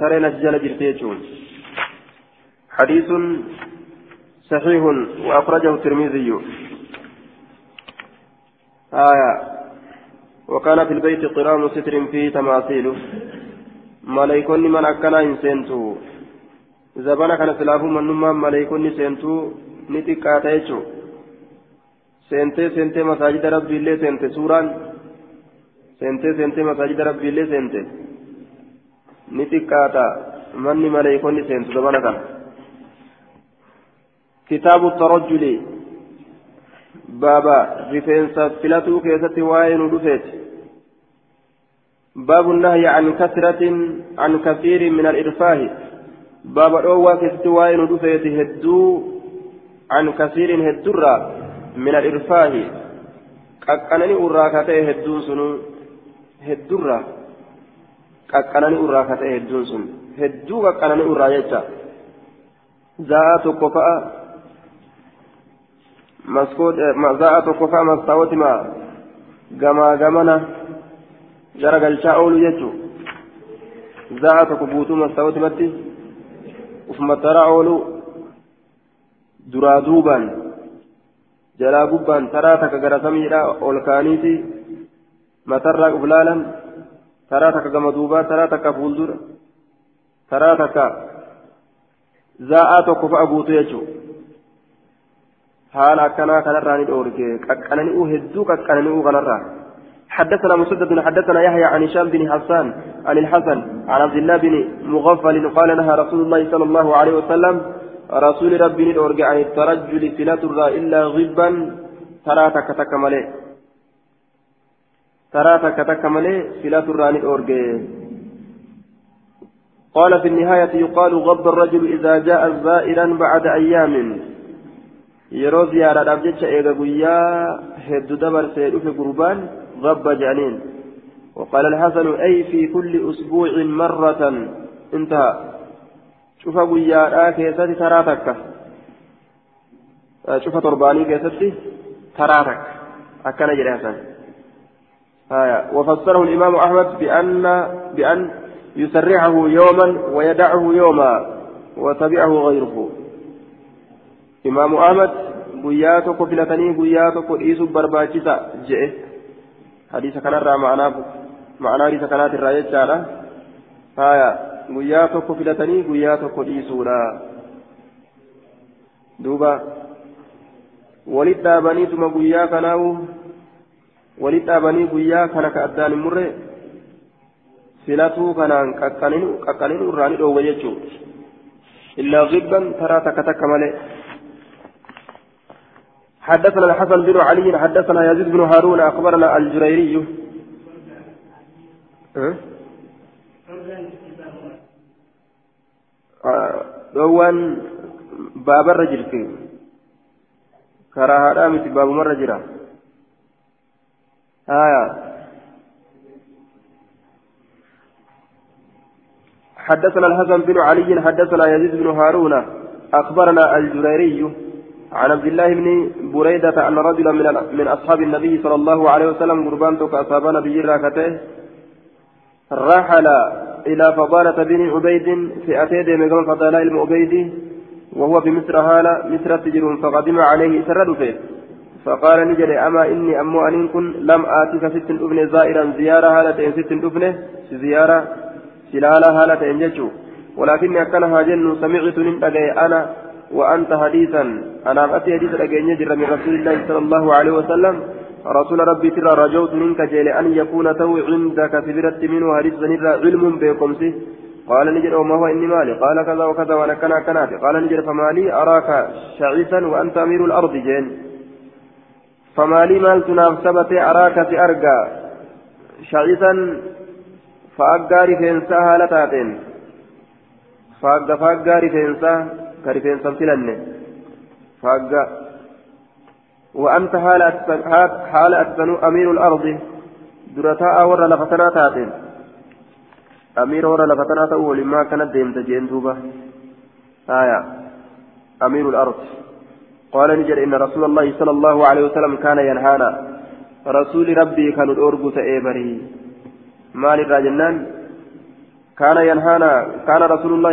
sareen as jala jirti jechuun حديث صحيح وأخرجه الترمذي آية وكان في البيت قرام ستر فيه تماثيل ملايكون من أكنا إنسنتو زبانا كان سلافو من نما ملايكون سنتو نتكاتا يجو seentee seentee masaajida rabbiillee seente suuraan seentee seentee masaajida rabbiillee seente maleeykonni seentu dabana kana kitaabu tarajjuli baaba rifeensa filatuu keessatti waa'ee nu dhufeeti باب النهي عن كثرة عن كثير من الإرفاه باب الأوى كثت وين دفيت هدو عن كثير هدرا من الإرفاه قاقنني أراكته هدون سنو هدورا قاقنني أراكته هدون سن هدو قاقنني أرايتا زاء تقفاء مسكوت زاء تقفاء مستوت ما غما غمنا garagalchaa oolu jechuun za'a tokko guutuu mastaawotimatti ufuma tara oolu duraa duubaan jalaa gubbaan taraa takka gara samiidha ol kaaniiti matarraa uf laalan taraa takka fuuldura taraa takka zaa'aa tokko fa'a guutu jechuudha haala akkanaa kanarraa ni dhoorge qaqqanani'uu hedduu qaqqanani'uu kanarraa. حدثنا مسدد حدثنا يحيى عن هشام بن حسان عن الحسن عن عبد الله بن مغفل قال نهى رسول الله صلى الله عليه وسلم رسول ربي ندورج عن الترجل فلات إلا غبا ترى تك تك ملي ترى تك تك ملي فلات ندورج قال في النهاية يقال غض الرجل إذا جاء زائرا بعد أيام. yeroo ziyaaraadhaaf jecha eega guyyaa hedduu dabarsee dhufe gurbaan غب جانين. وقال الحسن أي في كل أسبوع مرة. انتهى. شوف ويا كيستي تراتك. شوف ترباني كيستي تراتك. أكن جري حسن آية وفسره الإمام أحمد بأن بأن يسرعه يوما ويدعه يوما وتبعه غيره إمام أحمد filatanii guyyaa tokko dhiisuuf barbaachisa je'e hadiisa kanarraa ma'anaa ma'anaa hadiisa kanaatirraa jechaadha haya guyyaa tokko filatanii guyyaa tokko dhiisuudha duuba walitti dhaabaniituma guyyaa kanaawu walitti dhaabanii guyyaa kana ka addaan hin murre filatuu kanaan qaqqaninu irraa ni dhoowwa jechuudha illaa gibban taraa takka takka malee. حدثنا الحسن بن علي حدثنا يزيد بن هارون أخبرنا الجريري dhoowwan baabarra jirti karaa haadhaa miti baabumarra jira haya حدثنا الحسن بن علي حدثنا يزيد بن هارون أخبرنا الجريري عن عبد الله بن بريدة أن رجلا من من أصحاب النبي صلى الله عليه وسلم قربان توك أصحاب نبي راكته رحل إلى فضالة بن عبيد في أتيد من فضلاء المعبيد وهو بمصر هالة مصر تجر فقدم عليه سرد فيه. فقال نجري أما إني أمو أن كن لم آتك ست ابن زائرا زيارة هالة ست ابن زيارة سلالة هالة إنجتشو ولكني أكنها جن سمعت من أنا وأنت حديثا. أنا أتي حديث أجين يجر من رسول الله صلى الله عليه وسلم. رسول ربي ترى رجوت منك جيل أن يكون تو عندك سبرت منه حديث علم بكم قال نجر وما هو إني مالي؟ قال كذا وكذا وأنا كنا كنافي. قال نجر فمالي أراك شعيثا وأنت أمير الأرض جين. فمالي مال تناف ثبت أراك أرقى. شعيثا فأقاري فينسا هالتاتين. فأقى فأقاري فينسا كرفين سمتلن فاقا وأنت حال أتسن أمير الأرض. درتاء ورا لفتنا تاتين. أمير ورا لفتنا تأول. ما كانت ديمت جين دوبة آية. أمير الأرض. قال نجر إن رسول الله صلى الله عليه وسلم كان ينهانا. رسول ربي كان الأرجو تأبري مال الراجنان كان ينهانا. كان رسول الله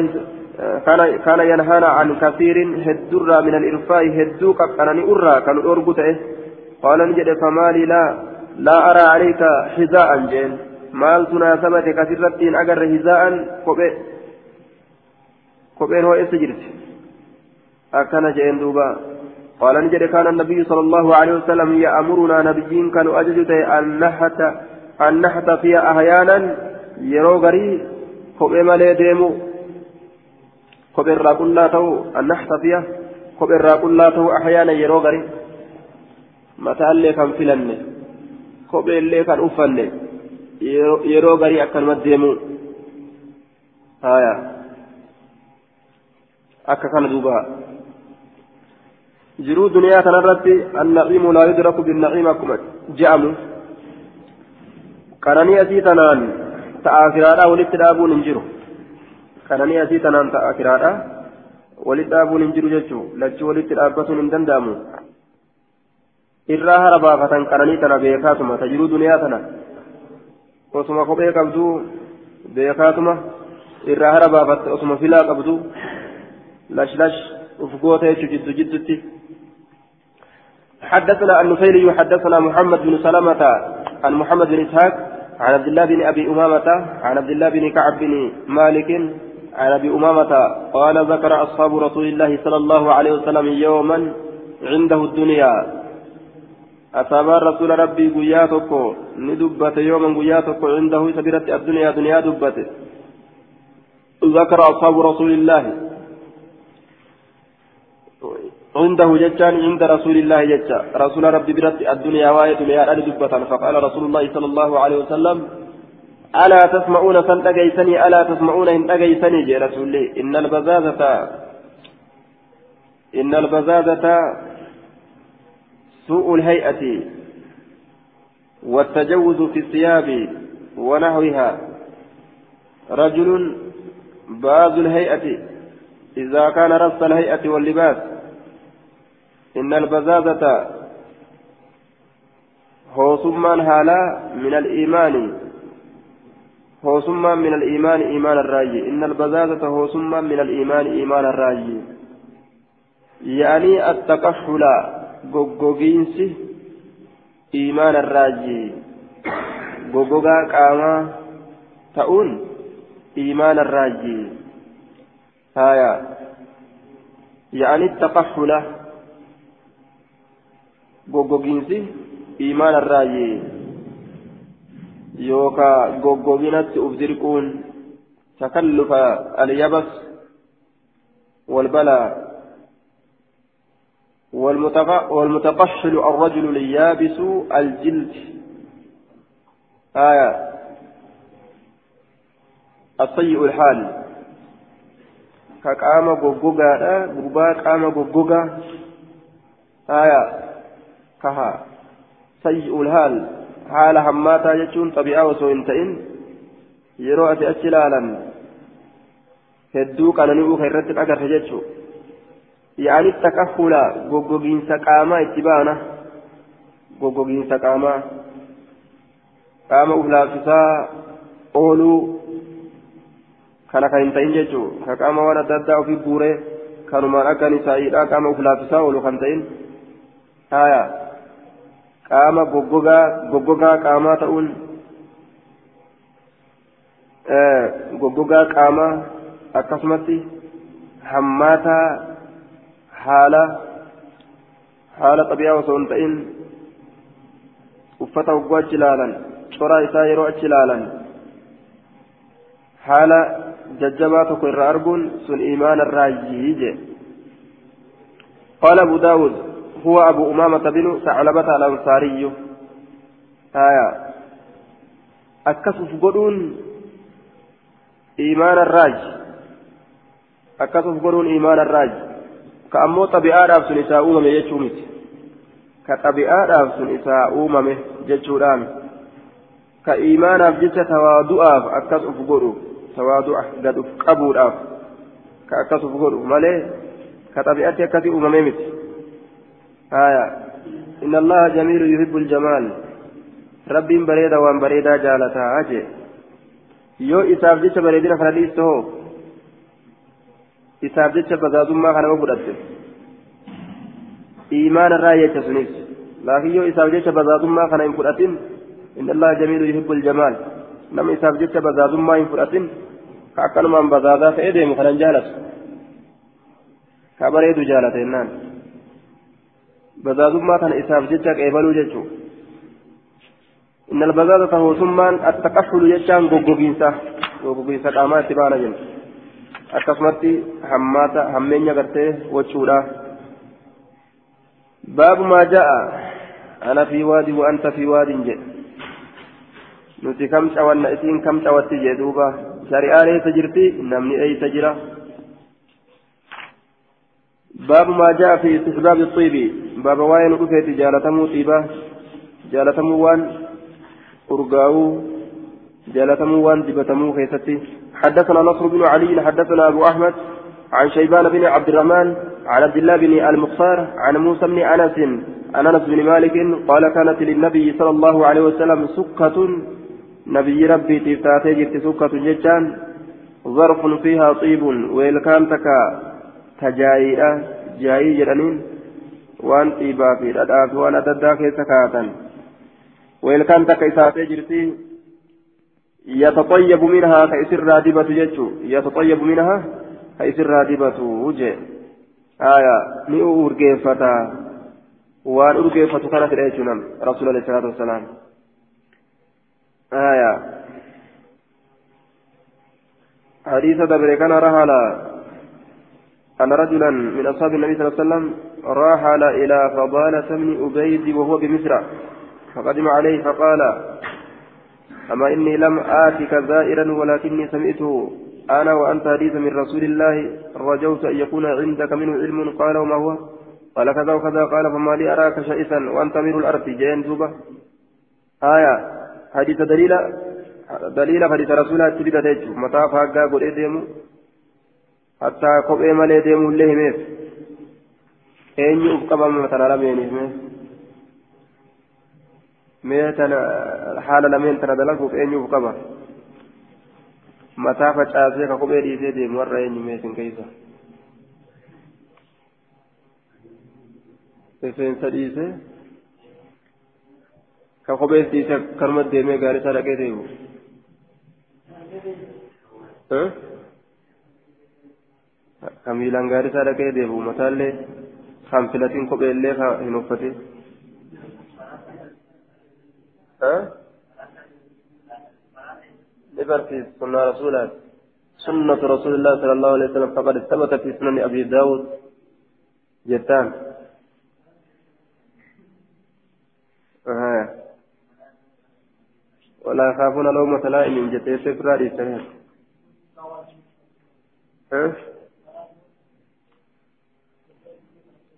كان كان ينهانا عن كثير هدر من الإرفاء. هدو كأنني أرى. كان أرجوته قال نجد فمالي لا. لا أرى عليك حذاء جين. مال تناسبة كثيرة أجر حذاء. كوبي كوبين هو إسجرت أكن جين دوبا. قال نجد كان النبي صلى الله عليه وسلم يأمرنا نبيين كانوا أججته أن نحت أن نحت فيها أحيانا يروغري كوبي مالي ديمو kophee irraa qullaa ta'u annaxtafiya kophee irraa qullaa ta'u ahyaana yeroo gari mataallee kan filanne kopheellee kan uffanne yeroo garii akkanuma deemu haya akka kana duuba jiruu duniyaa kanarratti annaciimu laa yudraku binnaciim akkuma je'amu qananii asii tanaan ta'aafiraadhaa walitti dhaabuun hin jiru kananii asii tanaan ta'a kiraadha walitti dhaabuun hin jiru jechuun lachi walitti dhaabbatuun hin danda'amu irraa hara baafatan kananii tana beekaatuma tajiruu duniyaa tana osuma kophee qabdu beekaatuma irraa hara baafatte osuma filaa qabdu lash lash uf goota jechuu jiddu jiddutti حدثنا النفيلي حدثنا محمد بن سلمة عن محمد بن إسحاق عن عبد الله بن أبي أمامة عن عبد الله بن كعب بن مالك عن أبي أمامة قال ذكر أصحاب رسول الله صلى الله عليه وسلم يوما عنده الدنيا. أصاب رسول ربي قياتك ندبت يوما قياتك عنده سبيرة الدنيا دنيا دبت. ذكر أصحاب رسول الله عنده جتان عند رسول الله جتا. رسول ربي برت الدنيا واية دنيا دبة. فقال رسول الله صلى الله عليه وسلم ألا تسمعون فانتقيسني ألا تسمعون إن تقيسني جي رسولي إن البزازة إن البزازة سوء الهيئة والتجوز في الثياب ونحوها رجل باز الهيئة. إذا كان رص الهيئة واللباس إن البزازة هو ثم هالا من الإيمان. هو ثم من الإيمان إيمان الراجي إن البزازة هو ثم من الإيمان إيمان الراجي يعني التكحل غوغوغينس إيمان الراجي غوغوغا قاما تؤون إيمان الراجي هايا. يعني التكحل goggogiinsi imaana irraayi yookaa goggoginatti uf dirquun takallufa alyabas والبلاء والمتقشل الرجل اليابس الجلد آية السيء الحال كقام غوغوغا غربا قام غوغوغا آية كها سيء الحال حال هماتا يجون طبيعة وسوء تئن يروى أتلالا hedduu qanani'uu kan irratti agarra jechuu yaani takahula goggogiinsa qaamaa itti baana goggogiinsa qaamaa qaama uf laaffisaa ooluu kana kan hin ta'in jechuu ka qaama waan adda addaa ofii guuree kanumaan akka nisaa'iidhaa qaama uf laaffisaa oolu kan ta'in haya qaamaa akkasumatti hammaataa haala haala xabiyaa osoo hin ta'in uffata hogguu achi ilaalan coraa isaa yeroo achi ilaalan haala jajjabaa tokko irraa arguun sun imaana irraa yiije قال أبو داود هو أبو أمامة بن ثعلبة الأنصاري آية أكسف قدون إيمان الراج akkasuma godhuun imaana irraaji ka ammoo xabi'aadhaaf sun isaa uumame jechuu miti ka xabi'aadhaaf sun isaa uumame jechuudhaan ka imaanaaf jecha tawaadu'aaf akkas uf godhu tawaadu'a gad uf qabuudhaaf ka akkas allaha jamiilu yuhibbu aljamaal rabbiin bareeda waan bareedaa jaalataa jee yoo isaaf jecha bareedina kana dhiiste hoo isaaf jecha bazaazummaa kanama fudhatte iimaana irraa jecha sunis laakiin yoo isaaf jecha bazaazummaa kana hin fudhatin inna allaha jamiilu yuhibbu aljamaal nama isaaf jecha bazaazummaa hin fudhatin ka akkanumaan bazaazaa ta'ee deemu kanan jaalatu ka bareedu jaalata jennaan kana isaaf jecha qeebaluu jechuu إن البزازة هو ثم التكحل يجان غوغوغينسا غوغوغينسا قاما اتبانا akkasumatti hammaata hammeenya gartee wachuudha baabu maa ja'a ana fi waadi wa anta fi waadin jedhe nuti kam cawanna isiin kam cawatti jee duuba shari'aan eessa jirti namni eeysa maa ja'a fi istihbaabi xiibi baaba waa'ee nu dhufeeti jaalatamuu xiibaa jaalatamuu waan urgaa'uu jaalatamuu waan dibatamuu keessatti حدثنا نصر بن علي حدثنا أبو أحمد عن شيبان بن عبد الرحمن عن عبد الله بن المختار عن موسى بن أنس عن أنس بن مالك قال كانت للنبي صلى الله عليه وسلم سكة. نبي ربي تفتاتي جت سكة جتان. ظرف فيها طيب. ويلكان تكا تجايئة جاي جرانين وان طيبا في الأداء وأنا تداك سكاتا ويلكان تكا إساتي جرتي يتطيب منها كيسر رادبة جتشو يتطيب منها كيسر رادبة وجه آية نيو أرقيفتا وان أرقيفة كانت الأيتنا رسول الله صلى الله عليه وسلم آية حديث دبر كان رحل أن رجلا من أصحاب النبي صلى الله عليه وسلم رحل إلى فضالة بن أبيد وهو بمصر. فقدم عليه فقال أما إني لم آتك زائرا ولكني سمعته أنا وأنت حديث من رسول الله رجوت أن يكون عندك منه علم قال وما هو؟ قال كذا وكذا. قال فما لي أراك شائسا وأنت من الأرض. جين دوبة آية. حديث دليل دليل حديث رسول الله تبدأ تجو متى فاقا قل إديمو حتى قبئ مالي ديمو الله ميف أين يؤفقب مثلا لم ميف lameen tana dalaguuf eenyuuf qaba mataa facaasee ka kophee dhiisee deemu warra eenyu meesin keessa rifeensa dhiisee ka kophee dhiisee karuma deemee gaarii isaa dhaqee deemu ka miilaan gaarii isaa dhaqee deemu mataallee? Kan filatiin kopheellee hin uffate? رسولات سنة رسول الله صلى الله عليه وسلم فقد ثبت في سنن أبي داود جتان آه. ولا يخافون لومة لائم جتي سفراري سهل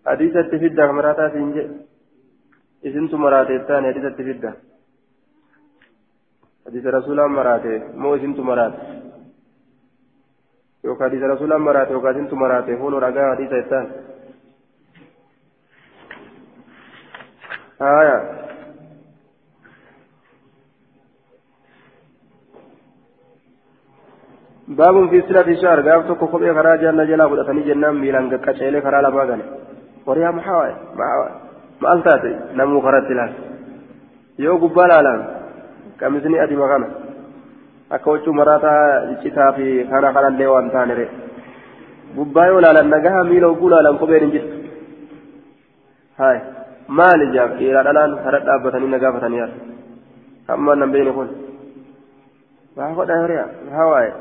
حديثة تفيد مراتات إنجي إذن تمراتي حديثة تفيد حديث رسول مراته مو اسمت مراته يوكا حديث رسول مراته يوكا اسمت مراته هون رجاء حديث إتان آية باب في سلة الشهر قال تكو كوبي خراج أن جلا بدا ثني جنام ميلان كتشيل خرا لما قال وريا محاوي ما ألتاتي نمو خرات لها يو قبال على qamisni adima kana akka huccuu maraataa citaa fi kana kanallee waan taanere gubbaa yoo laalan nagaha miila oguu laalan kopheen hin jirtu haay maali jaaf dhiiraa dhalaan hara dhaabbatanii nagaafatanii yaa hamma nan beekne kun waa godha hiriya haa waaye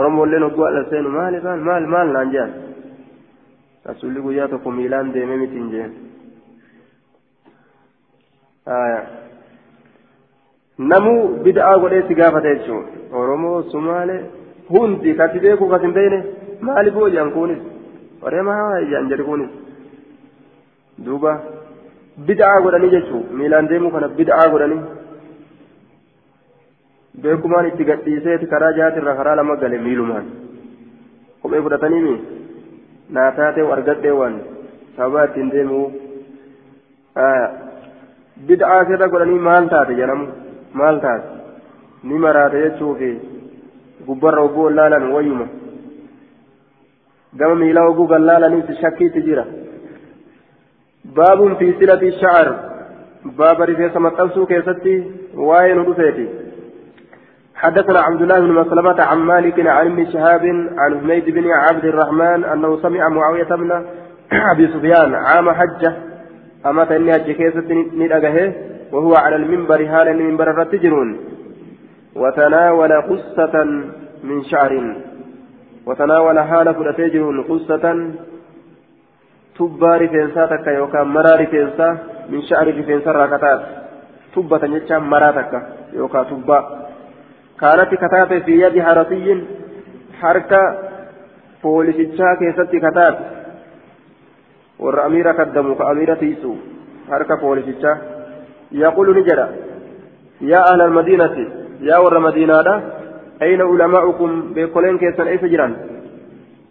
oromolleen ogguu adha seenu maali maal maal maal naan jedhan rasulli guyyaa tokko miilaan deemee miti hin jeen namuu bid'aa godhee si gaafate jechuun oromoo sumaalee hundi kasi beeku kas hin beekne maaliif hoo jedhan kunis waree maa jedhan jedhi kunis duuba bid'aa godhanii jechuun miilaan deemuu kana bid'aa godhanii beekumaan itti gadhiiseeti karaa jaatirra karaa lama gale miilumaan kophee fudhatanii naa taatee argadhee waan sababa ittiin deemuu bid'aa sirra godhanii maal taate jedhamu. maal taate ni maraate jechuufi gubbarra oguu laalan wayyuma gama miilaa oguu gallaalanitti shakkiitti jira baabun fi silati shacar baaba rifeensa maxxansuu keessatti waa'ee nu dhufeeti حدثنا عبد الله بن مسلمة عن مالك عن ابن شهاب عن حميد بن عبد الرحمن أنه سمع معاوية بن أبي سفيان عام حجة. أما تني حج كيسة ندأه وهو على المنبر هالا المنبر الرتجرون. وتناول قصة من شعر. وتناول هالا فرتجرون قصة. تبا رفنساتك يوكا مرا رفنسا من شعر رفنسا راكتات. تبة جتشا مراتك يوكا تبا كانت كتات في يد حرسي حركة فولشتشا كيستي amiira kaddamu ka amiira tiisu harka poolisichaa. يقول نجرا يا أهل المدينة يا ور مدينة أين علماؤكم بكلين كيسن أي سجران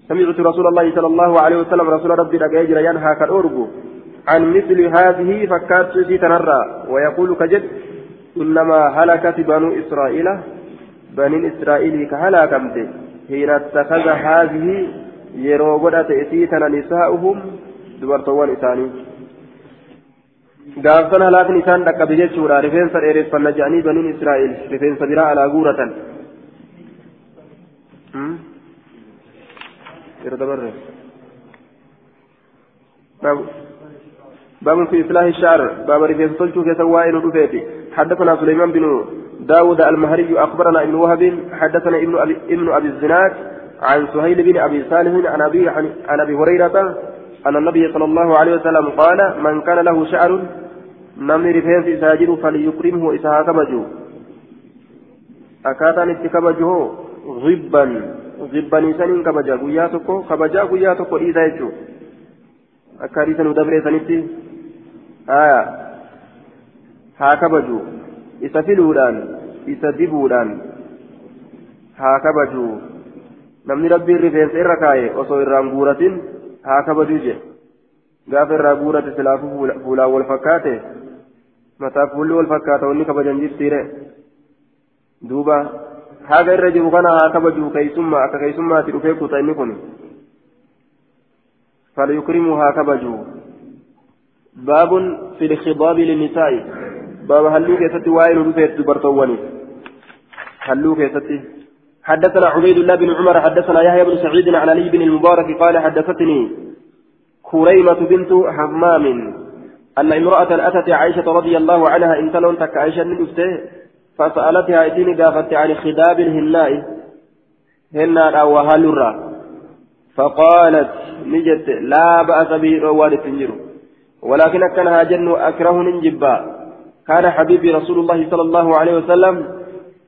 سمعت رسول الله صلى الله عليه وسلم رسول ربي رجاجر ينهى كالأورجو عن مثل هذه فكات تنرى ويقول كجد إنما هلكت بنو إسرائيل بني إسرائيل كهلاكمت حين اتخذ هذه يروغدت إتيتنا نساؤهم دبرتوان إساني. gaafsan halaakin isaan dhaqqabe jechuudha rifeensa dheereffanna jedhanii baniin israa'el rifeensa biraa alaa guuratan باب في إصلاح الشعر. باب رفيق صلتو في سوائل رفيتي حدثنا سليمان بن داود المهري أخبرنا ابن وهب حدثنا ابن أبي, ابن أبي الزناد عن سهيل بن أبي صالح عن أبي عن أبي هريرة أن النبي صلى الله عليه وسلم قال من كان له شعر rifeensi isaa jiru falyukrimhu isa haa kabaju akkaataan itti kabaju hoo zibban zibbanii saniin kabaja guyyaa tokko kabajaa guyyaa tokko dhiisa jechuu akka kabaju isa filuudhaan isa dibuudhaan haa kabaju namni rabbiin rifeensa irra kaa'e osoo irraan guuratin haa kabajuu jedhe gaafa irraa guurate silaafuu fuulaan wal fakkaate mataa fuulli wal fakkaata wanni kabajan jirtiire duuba haga irra jiru kana haa kabaju keeysummaa akka keeysummaatti dhufee kuta inni kun falyukrimuu haa kabaju baabun fi lkhidaabi linnisaa'i halluu keessatti waa'ee nu dhufeet dubartoowwaniif halluu keessatti. حدثنا عبيد الله بن عمر حدثنا يحيى بن سعيد عن علي بن المبارك قال حدثتني كريمة بنت حمام أن امرأة أتت عائشة رضي الله عنها إن تلون تك عائشة من فسألتها إتيني قافت عن خداب الهناء هنا أو هلرا فقالت نجت لا بأس به رواد تنجر ولكن كان جن أكره ننجبا كان حبيبي رسول الله صلى الله عليه وسلم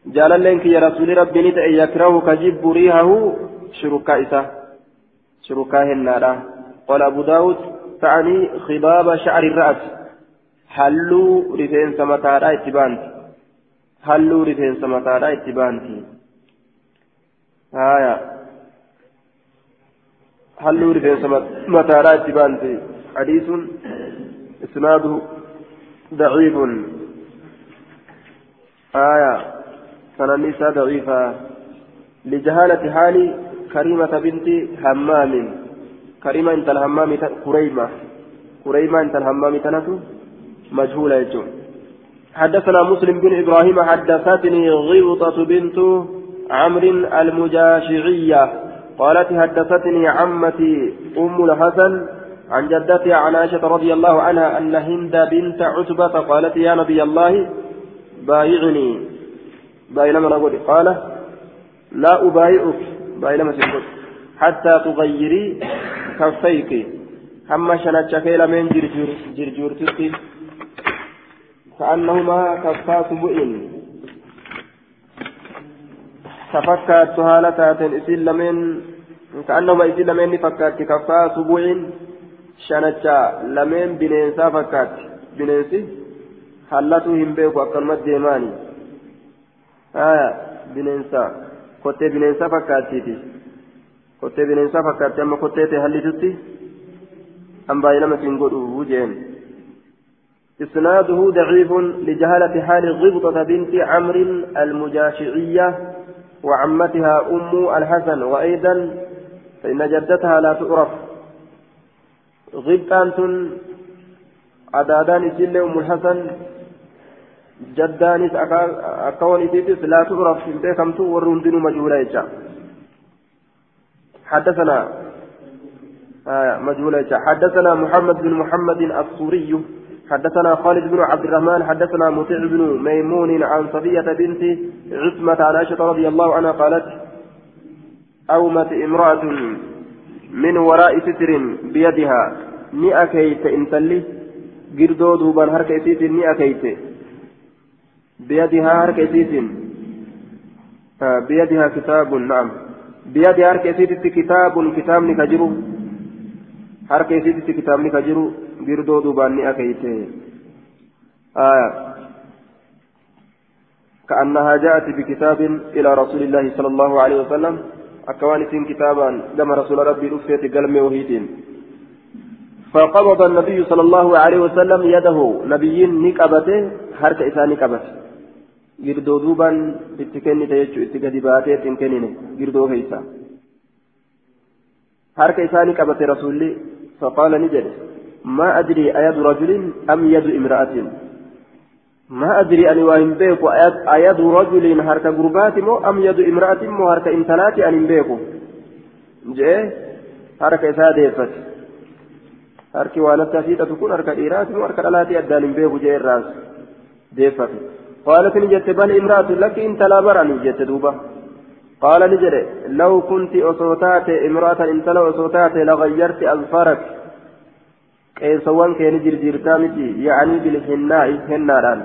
جعل لك يا رسول ربي نت يكره كجب ريحه شركائسه شركائهن قال أبو داود تعني خضاب شعر الرأس حلوا رفين سمتارا اتبانت حلوا رفين سمتارا اتبانت آية. حلوا رفين سمتارا اتبانت حديث إسناده ضعيف آية سننسى ضعيفة لجهالة حال كريمة بنت همام كريمة انت الهمام كريمة. كريمة انت الهمام تنسو مجهولة يجون حدثنا مسلم بن إبراهيم حدثتني غبطة بنت عمرو المجاشعية. قالت حدثتني عمتي أم الحسن عن جدتي عن عائشة رضي الله عنها أن هند بنت عتبة قالت يا نبي الله بايعني. باينما نقول قال لا أبايعك. باينما تقول حتى تغيري كفيك. هم شنتشك لمن جرجور جرجور تسي كأنهما كفا سبؤ تفكت هالة إسل لمن كأنهما إسل لمن فكت كفا شنتشا لمن بنينسا فكت بنينسي hallatu hin beeku akkanumatti deemaani haya bineensa kottee bineensa fakkaattiiti kottee bineensaa fakkaatti amma kottee ta'e hallitutti an baay'ee nama siin godhu jeen إسناده ضعيف لجهالة حال غبطة بنت عمرو المجاشعية وعمتها أم الحسن وأيضا فإن جدتها لا تعرف غبطان أدادان سل أم الحسن جدانس أكون إتيتس لا تعرف بكم تو ورندن مجهولة حدثنا آه مجهولة حدثنا محمد بن محمد السوري حدثنا خالد بن عبد الرحمن حدثنا مطيع بن ميمون عن صفية بنت عثمة عائشة رضي الله عنها قالت أومت امرأة من وراء ستر بيدها. نأكيت انتلي قردو دوبان هركيتيت نأكيت بيدها هركيتيت آه بيدها كتاب نعم. بيد هرك يسيتي كتاب كتاب كجرو هرك يسيتي كتاب كجرو بيردو دوباني أكيته آية كأنها جاءت بكتاب إلى رسول الله صلى الله عليه وسلم. أكوان سين كتابا لما رسول ربي أفيت قلمي وهيدين فقبض النبي صلى الله عليه وسلم يده نبي نكبته هرك إسان نكبته girdoo duubaan itti kennite jechuun itti gadi baatee ittiin kennine girdoo keessa harka isaanii qabate rasuulli faqaala ni jedhe maa adrii ayadu hin beeku ayadu rajulin harka gurbaati moo am yadu imra'atin moo harka intalaati ani hin beeku jee harka isaa deeffate harki waan akka asiixatu kun harka dhiiraati moo harka dhalaati addaan hin beeku jee irraas deeffate قالت نجت بل امرأة لك انت لا برني جت دوبا قال نجري لو كنت أصوتات امرأة انت لو أصوتات لغيرت أظفارك قيسوان كان جرجيرتا متي يعني بالحناء هناران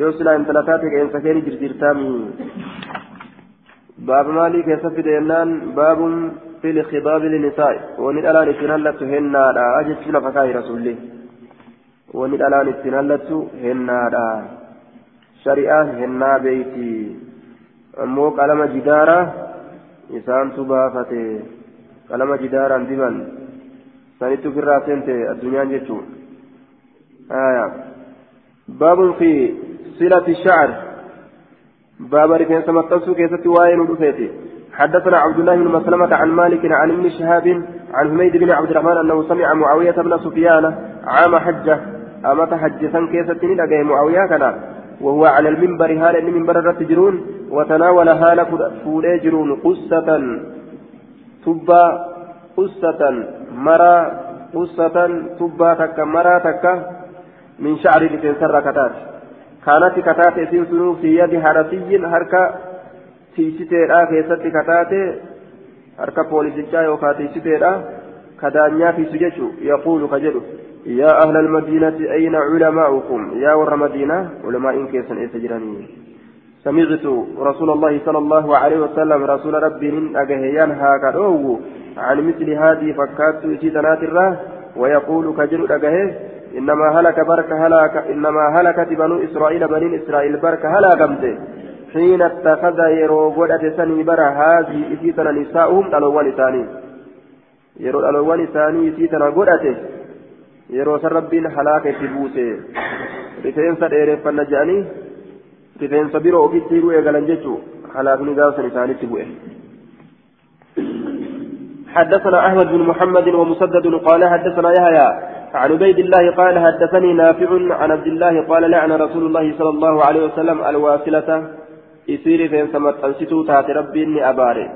يوصل انت لتاتك انت كان جرجيرتا باب مالي كيف في دينان باب في الخضاب للنساء وني الان اتنالت هنارا اجت لفكاي رسول الله wani dhalaan ittiin hallattu hennaadha shari'aan hennaa beeyti ammoo qalama jidaaraa isaantu baafate qalama jidaaraan diban sanitti ofirraa seente addunyaan jechuun baabun shacar baaba rifeensa maxxansuu keessatti waa'ee nu dhufeeti حدثنا عبد الله بن مسلمة عن مالك عن ابن شهاب عن حميد بن عبد الرحمن أنه سمع معاوية بن سفيان عام حجة. أمة حجسا كيستني لقي معاوية كان وهو على المنبر هال منبر الرتجرون وتناول هال فولي جرون قصة. تبا قصة. مرى قصة. تبا تكا مرا تكا من شعر لتنسر كتات. كانت كتات اسم سنو في يد حرسي هركا تيشتيرا كيست كتات هركا بوليسيشا يوكا تيشتيرا كدانيا في سججو يقول كجدو يا أهل المدينة أين علماؤكم يا ور مدينة علماء كيسا إسجراني سمعت رسول الله صلى الله عليه وسلم رسول ربي من أجهيان هاكا عن مثل هذه فكات سيدنات الراه ويقول كجل أجهيه إنما هلك برك هلاك إنما هلكت بنو إسرائيل بنين إسرائيل برك هلاكمت حين اتخذ يرو قدت سني برا هذه إسيتنا نساؤهم الأول ثاني يرو الأول ثاني إسيتنا قدت يرو سربين هلاك تبوته. رفين سر فنجاني rifeensa biroo ofitti bu'ee galan jechuun halaafni gaafsan isaanitti bu'e. حدثنا أحمد بن محمد ومسدد قال حدثنا يحيى. عن عبيد الله قال حدثني نافع عن عبد الله قال لعن رسول الله صلى الله عليه وسلم الواصلة. يسير فين سمت أنستو تات ربي إني أباري.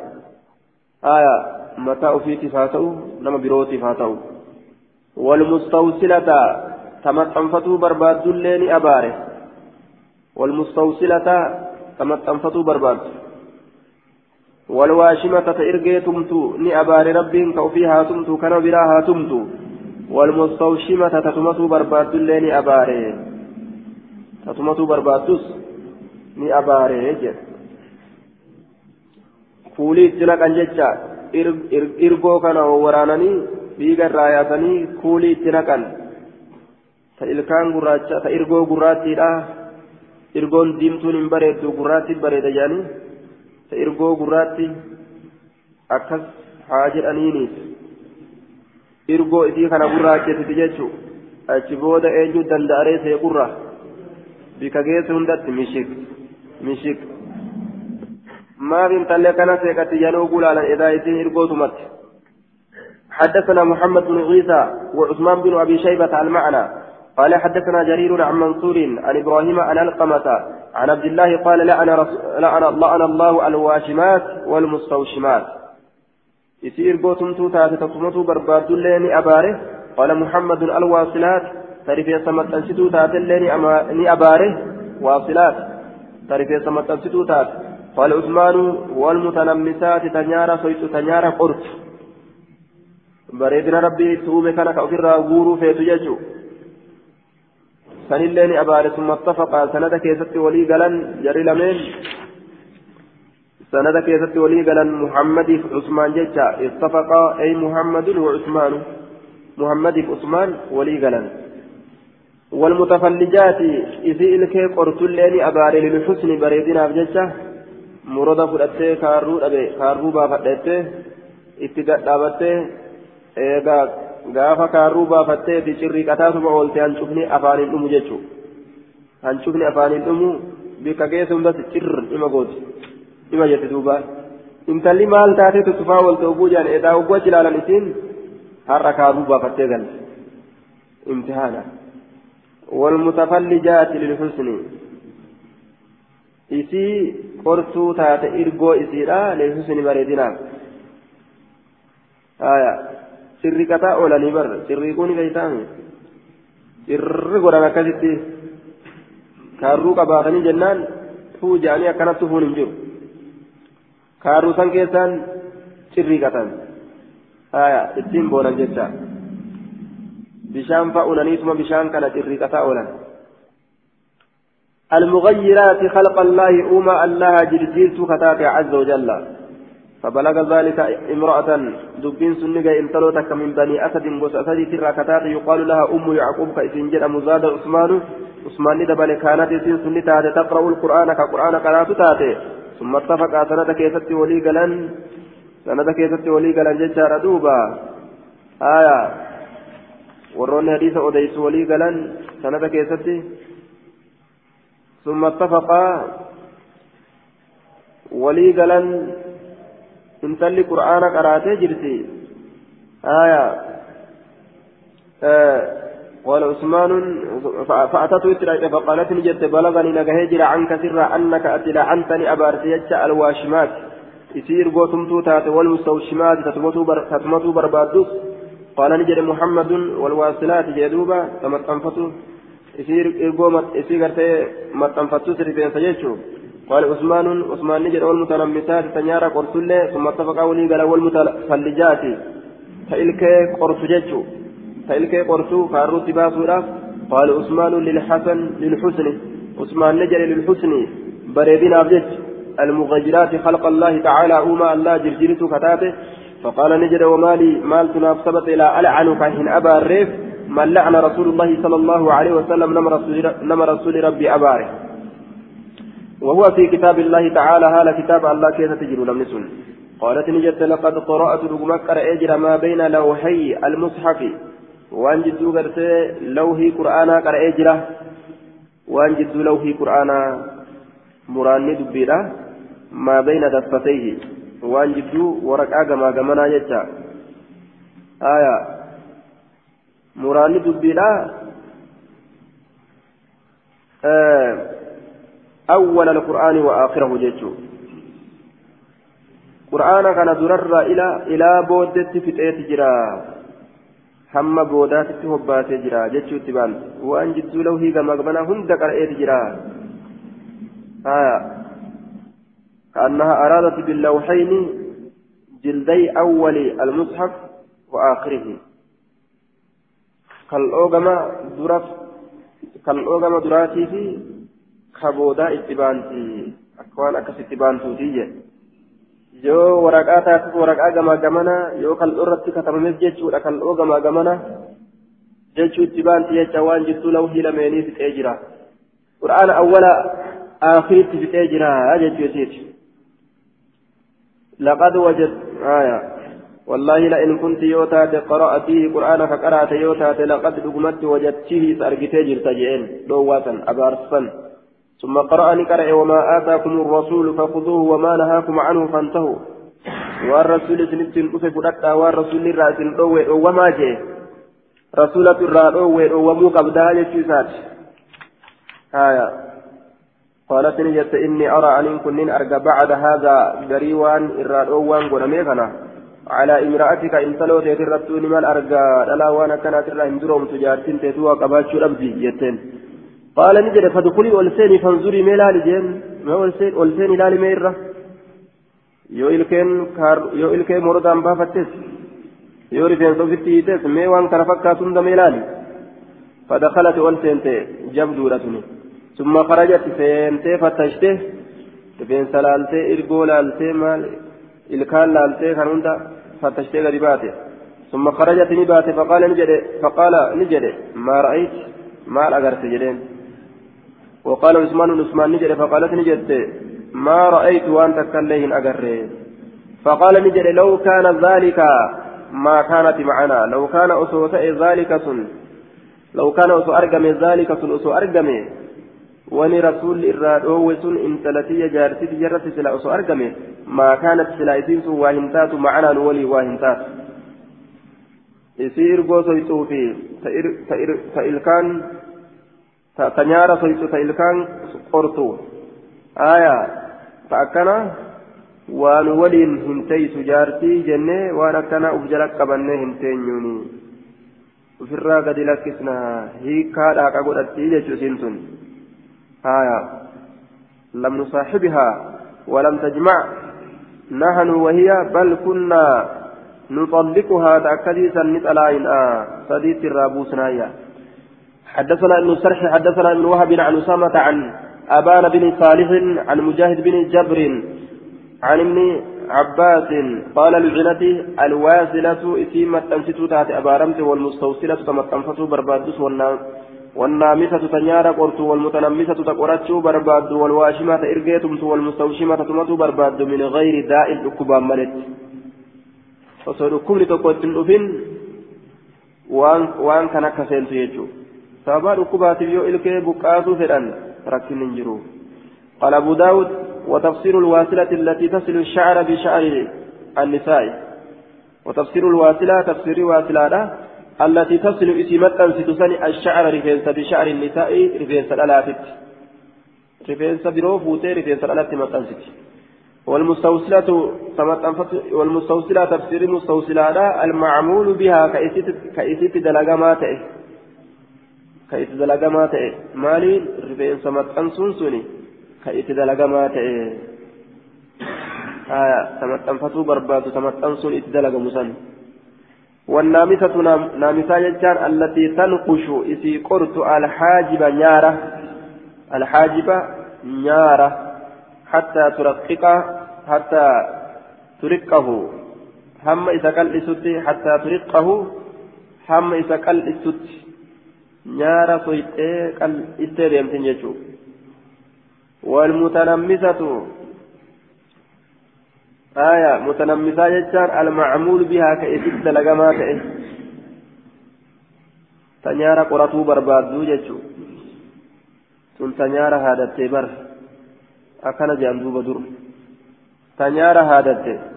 آية متى في تفاتو نما برو تفاتو والمستوصلة تمت أنفتو برباد اللين أباري. والمستوصلة كما تنفتوا برباد. والواشمة تإرقي تمتو ني أبار رب كوفيها تمتو كان براها تمتو. والمستوشمة تتمتو برباد لين أباري تتمتو بربادس ني أباري جد waraananii dhiiga irraa yaasanii kuulii itti naqan ta ilkaan gurraacha ta irgoo gurraattiidha irgoon diimtuun hin bareeddu gurraatti bareeda jedhanii ta irgoo gurraatti akkas haa jedhaniiniif irgoo isii kana gurraachesiti jechuun achi booda eenyu danda'aree see gurra bika geessu hundatti mishik mishik maaf intallee kana seeqatti yanoo gulaalan edaa isiin irgootumatti حدثنا محمد بن عيسى وعثمان بن ابي شيبه المعنى قال حدثنا جرير عن منصور عن إبراهيم عن القمة عن عبد الله قال لعن لعن لعن الله الواشمات والمستوشمات يصير بوتمتو تاتي تقومتو برباد اللين أباره قال محمد الواصلات تعرف سمت أنستو تاتي اللين أباره واصلات تعرف سمت أنستو تاتي قال عثمان والمتنمسات تنيارا صيت تنيارا قرط بريدنا ربي توبك لك أفرا غورو فيتو يجو سنلين أبار ثم اتفقا سند كيست ولي قلن جري لمن سند كيست ولي قلن محمد عثمان جتا اتفقا. أي محمد وعثمان محمد عثمان ولي قلن والمتفلجات إذ إلكي قرت اللين أبار للحسن بريدنا بجتا مرضى فلأتي كارو أبي كارو بافأتي اتقاد دابتي إيقا gaafa kaarruu baafattee fi cirrii qataasuma oolte hancufni afaaniin dhumu jechuudha hancufni afaaniin dhumu bika geessa hundatti cirr ima gooti ima jette duuba intalli maal taatee tuttufaa oolte oguu jaan edaa oguu achi ilaalan isiin har'a kaarruu baafattee galte imtihaana والمتفلجات للحسن isii qortuu taate irgoo isiidha leellisni bareedinaaf sirri qataa oolanii bar sirrii kun beeytaami sirri godhan akkasitti kaarruu qabaatanii jennaan tuu jedhanii akkanatti fuun hin jiru kaarruu san keessaan sirrii qatan haya ittiin boonan jecha. Bishaan fa'uunaniituma bishaan kana sirrii qataa oolan. المغيرات خلق الله أوما الله جرجيرت كتاتي عز وجل فبلغ ذلك امرأة دبين سنجا انتلوتك من بني أسد بوس أسد ترى كتات يقال لها أم يعقوب كإسنجر مزاد عثمان عثمان دبل كانت سن سنة تقرأ القرآن كقرآن قرأت تاتي ثم اتفق سنة كيست ولي قلن. سنة كيست ولي قلن ججار دوبا. آية. ورون حديث أديس ولي قلن. سنة كيست ثم اتفقا ولي قلن. intalli qur'aana qaraatee jirti aya قال عثمان فأتته فقالت نجت بلغني نجهجر عنك سرا أنك أتلا عنتني أبارتيتش الواشمات. يصير قوتم توتات والمستوشمات تتمتوا بربادوس. قال نجد محمد والواصلات جدوبا تمتنفتو. إسير إرقومت إسير متنفتو سرفين سجيشو قال عثمان عثمان نجد والمتنمسات تنيارا قرسل ثم اتفقا ولي قال والمتفلجات. تلك قرس جيشو تلك قرسو فأرو تباسورا قال عثمان للحسن للحسن. عثمان نجد للحسن. بريدين أبجد المغيرات خلق الله تعالى أوما الله جرجرت كتاته فقال نجد وما لي مال تنافسبت إلى ألعنك حين أبا الريف. من لعن رسول الله صلى الله عليه وسلم نما رسول ربي أباره. وهو في كتاب الله تعالى هذا كتاب الله كيف تجر لم نسن قالت نجد لقد قرأت رقمك أجر ما بين لوحي المصحف. وأن جدو قرت لوحي قرآنا قرأ أجره وأن جدو لوحي قرآنا مراني دبيرا ما بين دفتيه waan jidduu waraqaa gamaa gamanaa jecha. Aya. Muraanni dubbiidha. أول القرآن وآخره جيتشو قرآن كان درر إلى إلى بودت في جرا بودات تهبات جرا جيتشو تبان وأن جدو له هي كما قبنا هندك على جرا آه كأنها أرادت باللوحين جلدي أول المصحف وآخره كالأوغما درف كالأوغما دراتي في كبودا اتبانتي أكوان أكس اتبانتوتي yoo waraqaa taasis waraqaa gamaa gamana yoo kal'oo irratti katabames jechuudha kal'oo gamaa gamana jechuu itti baanti jecha waan jirtuu lawhii lameenii fixee jira qur'aana awwala akhiritti fixee jira jechuu isiiti لقد وجد آية والله لئن كنت يوتات قرأت فيه قرآن فقرأت يوتات لقد دقمت وجدته سأرقتي جرتجئين لواتا أبارسا ثم قرأني قرأ وما آتاكم الرسول فخذوه وما نهاكم عنه فانتهوا. والرسول سنتين أفف لك والرسول الرأس الأول وما جاء. رسولة الرأس ومو قبدها يشيسات آية. قالت نجت إني أرى أن كن أرجع بعد هذا قريوان إرادوان قنميكنا على امرأتك إن تلو تيترتوني من أرجع لا وأنا كانت الرحم دروم تجارتين تيتوا قباتشو ربي يتين قال نجد فدخلي ألسيني فانظري ميلال جين ما ألسيني؟ لالي ميرة mordaan baafattes yoo rifeensa ofitti hiites mee waan kana fakkaatu hunda mee ilaali fadakalati ol seente jabduudha tuni ثم خرجت سينتي فتشته رفين سلالتي إرقو لالتي مال إلكان لالتي خنوندا فتشته غريباته ثم خرجت نباتي فقال نجد فقال نجد ما رأيت؟ ما أغرت جدين. وقال عثمان عثمان نجد فقالت نجد ما رأيت وأنت كليهن أغري فقال نجد لو كان ذلك ما كانت معنا لو كان أسوة ذلك سن لو كان أسو أرقم ذلك سن أسو أرقم sun intalatiyya jaartiti jarratti sila osoo argame maa kaanat sila isiin sun waa hin taatu macanaan walii waa hin taatu isii irgoo soyxuu fi ta ilkaan ta akkana waan waliin hin teeysu jaartii jennee waan akkana uf jala qabannee hin teenyuuni ufirraa gadi lakkisna hiikaa dhaaqa godhattii jechuu isiin tun آية لم نصاحبها ولم تجمع نحن وهي بل كنا نطلقها تأكديسا نتلاين آه صديق الرابوس نايا حدثنا ابن سرح حدثنا ابن وهب عن أسامة عن أبان بن صالح عن مجاهد بن جبر عن ابن عباس. قال لعنتي الواسلة إسيمة أنشتو تحت أبارمت والمستوصلة تمتنفت بربادس والنام والنامسة تنيارا قرت والمتنمسة تقرتشو برباد والواشمة إرقيتمت والمستوشمة تمتو برباد من غير داء الأكبان ملت. osoo dhukkubni tokko ittiin dhufin waan kan sababaa dhukkubaatiif yoo ilkee buqqaasuu fedhan rakkinni hin jiru قال أبو داود وتفسير الواصلة التي تصل الشعر بشعر النساء. وتفسير الواصلة تفسير واصلة التي تصل إسمت أنست سني الشعر رفينس بشعر النساء رفينس الألافت رفينس برو فوتي رفينس الألافت متأنست والمستوصلة والمستوصلة تفسير المستوصلة المعمول بها كإسيت دلقمات كإسيت دلقمات مالي رفين سمت أنسون سوني. كإسيت دلقمات آية سمت أنفتو برباد سمت أنسون إتدلق مسن والنامسة نامسة يجان التي تنقش إسي قرط الحاجب نيارة. الحاجب نيارة. حتى ترقق حتى ترقه. هم إذا قل إسوتي حتى ترقه. هم إذا قل نيارة صيتي قل إستيريم تنججو والمتنمسة آية متنمسة جتان المعمول بها كإسد لقما تئه تنيارة قرطو بربادو جتشو تن تنيارة هذا التبر أكن جاندو بدر تنيارة هذا التبر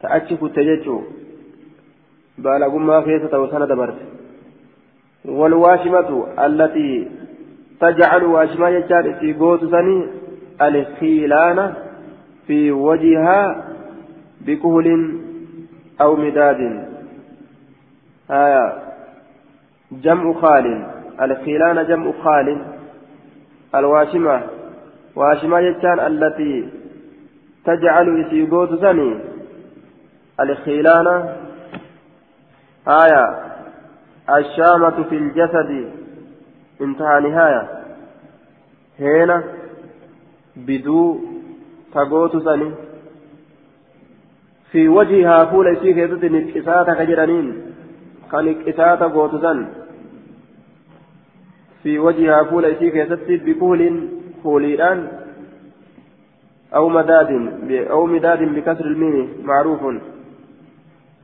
تأتشف التجتشو بالغما كيسة توسنة دبرت والواشمة التي تجعل واشمة جتان في قوت سني الخيلانة في وجهها بكهل أو مداد. آية. جمع خال. الخيلان جمع خال. الواشمة. واشمة يجان التي تجعل يسيبوت سني الخيلان. آية. الشامة في الجسد. انتهى نهاية. هنا بدو تغوت سني. في وجهها فول إسي كيست نكسات كجرانين كنكسات غوت سن. في وجهها فول إسي كيست بكهل فوليران أو مداد أو مداد بكسر الميم. معروف.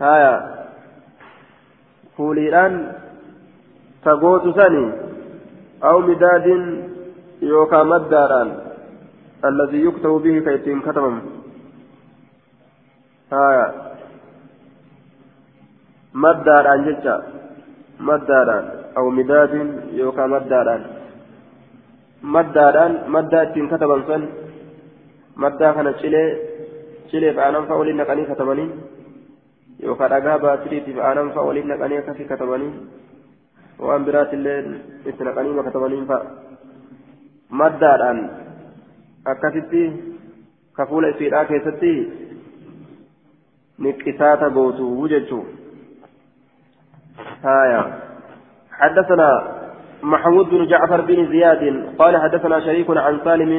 هايا. فوليران تغوت سني أو مداد يوكا مداران الذي يكتب به كيتين كتبم آية مداران جتا مداران أو مداد يوكا مداران مداران مدى اتين كتبم سن مدى كان تشيلي تشيلي فأنا فأولي نقني كتبني يوكا رقا باتريتي فأنا فأولي نقني كفي كتبني وأن برات الليل اتنقني ما كتبني فمداران akkasitti ka fuula isiidhaa keessatti niqisaata gootu jechuu haya حدثنا محمود بن جعفر بن زياد قال حدثنا شريك عن سالم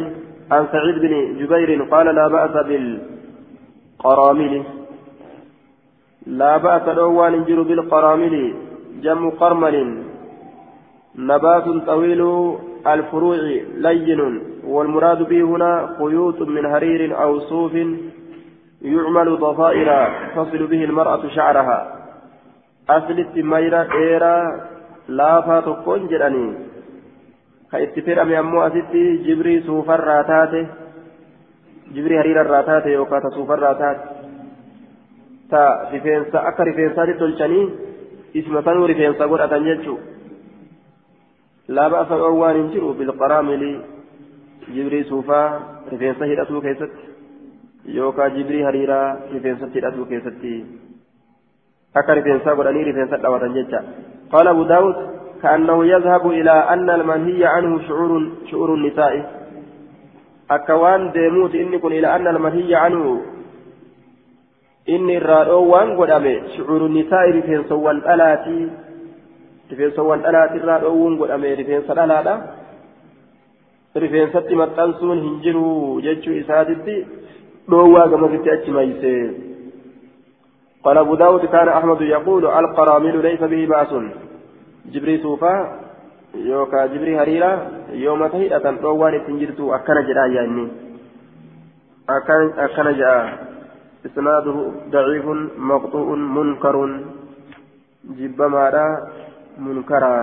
عن سعيد بن جبير قال لا بأس بالقرامل لا بأس الأول ينجر بالقرامل جم قرمل نبات طويل الفروع لين والمراد به هنا خيوط من هرير أو صوف يعمل ضفائر تصل به المرأة شعرها. أصلت ميرا إيرا لا فاتقون جراني. كاستفير أمي أمو أستي جبري سوف الراتات جبري هرير الراتات يوكا سوف الراتات تا رفينسا أكا رفينسا تلشني اسم تنو رفينسا قرأة تنججو لا بأس أوان جروا بالقرامل jibrii suufaa rifeensa hidhatuu keessatti yookaan jibrii hariiraa rifeensatti hidhatuu keessatti akka rifeensaa godhanii rifeensa dhawatan jecha. قال أبو داود كأنه يذهب إلى أن المنهي عنه شعور شعور النساء أكوان ديموت إني كن إلى أن المنهي عنه وان قدامي شعور النساء رفين سوان ألاتي رفين سوان ألاتي الرادو وان قدامي رفين سلالة rifeensatti maxxansuun hin jiru jechuu isaatitti dhoowwaa gamasitti achi mayse قال أبو داود كان أحمد يقول القراميل ليس به بأس جبري سوفا يوكا جبري هريرة يوم تهيئة روان تنجرتو أكن جرا يعني أكن أكن جاء إسناده ضعيف مقطوع منكر جب ماذا منكرا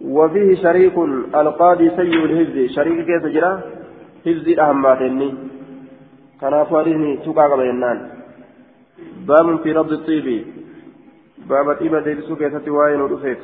وفيه شريك القاضي سيء الهز شريك كيف جرى هز الأهماتني كان فارسني سوكا بينان باب في رد الطيب باب طيبة ديبسو كيف تواين ودفيت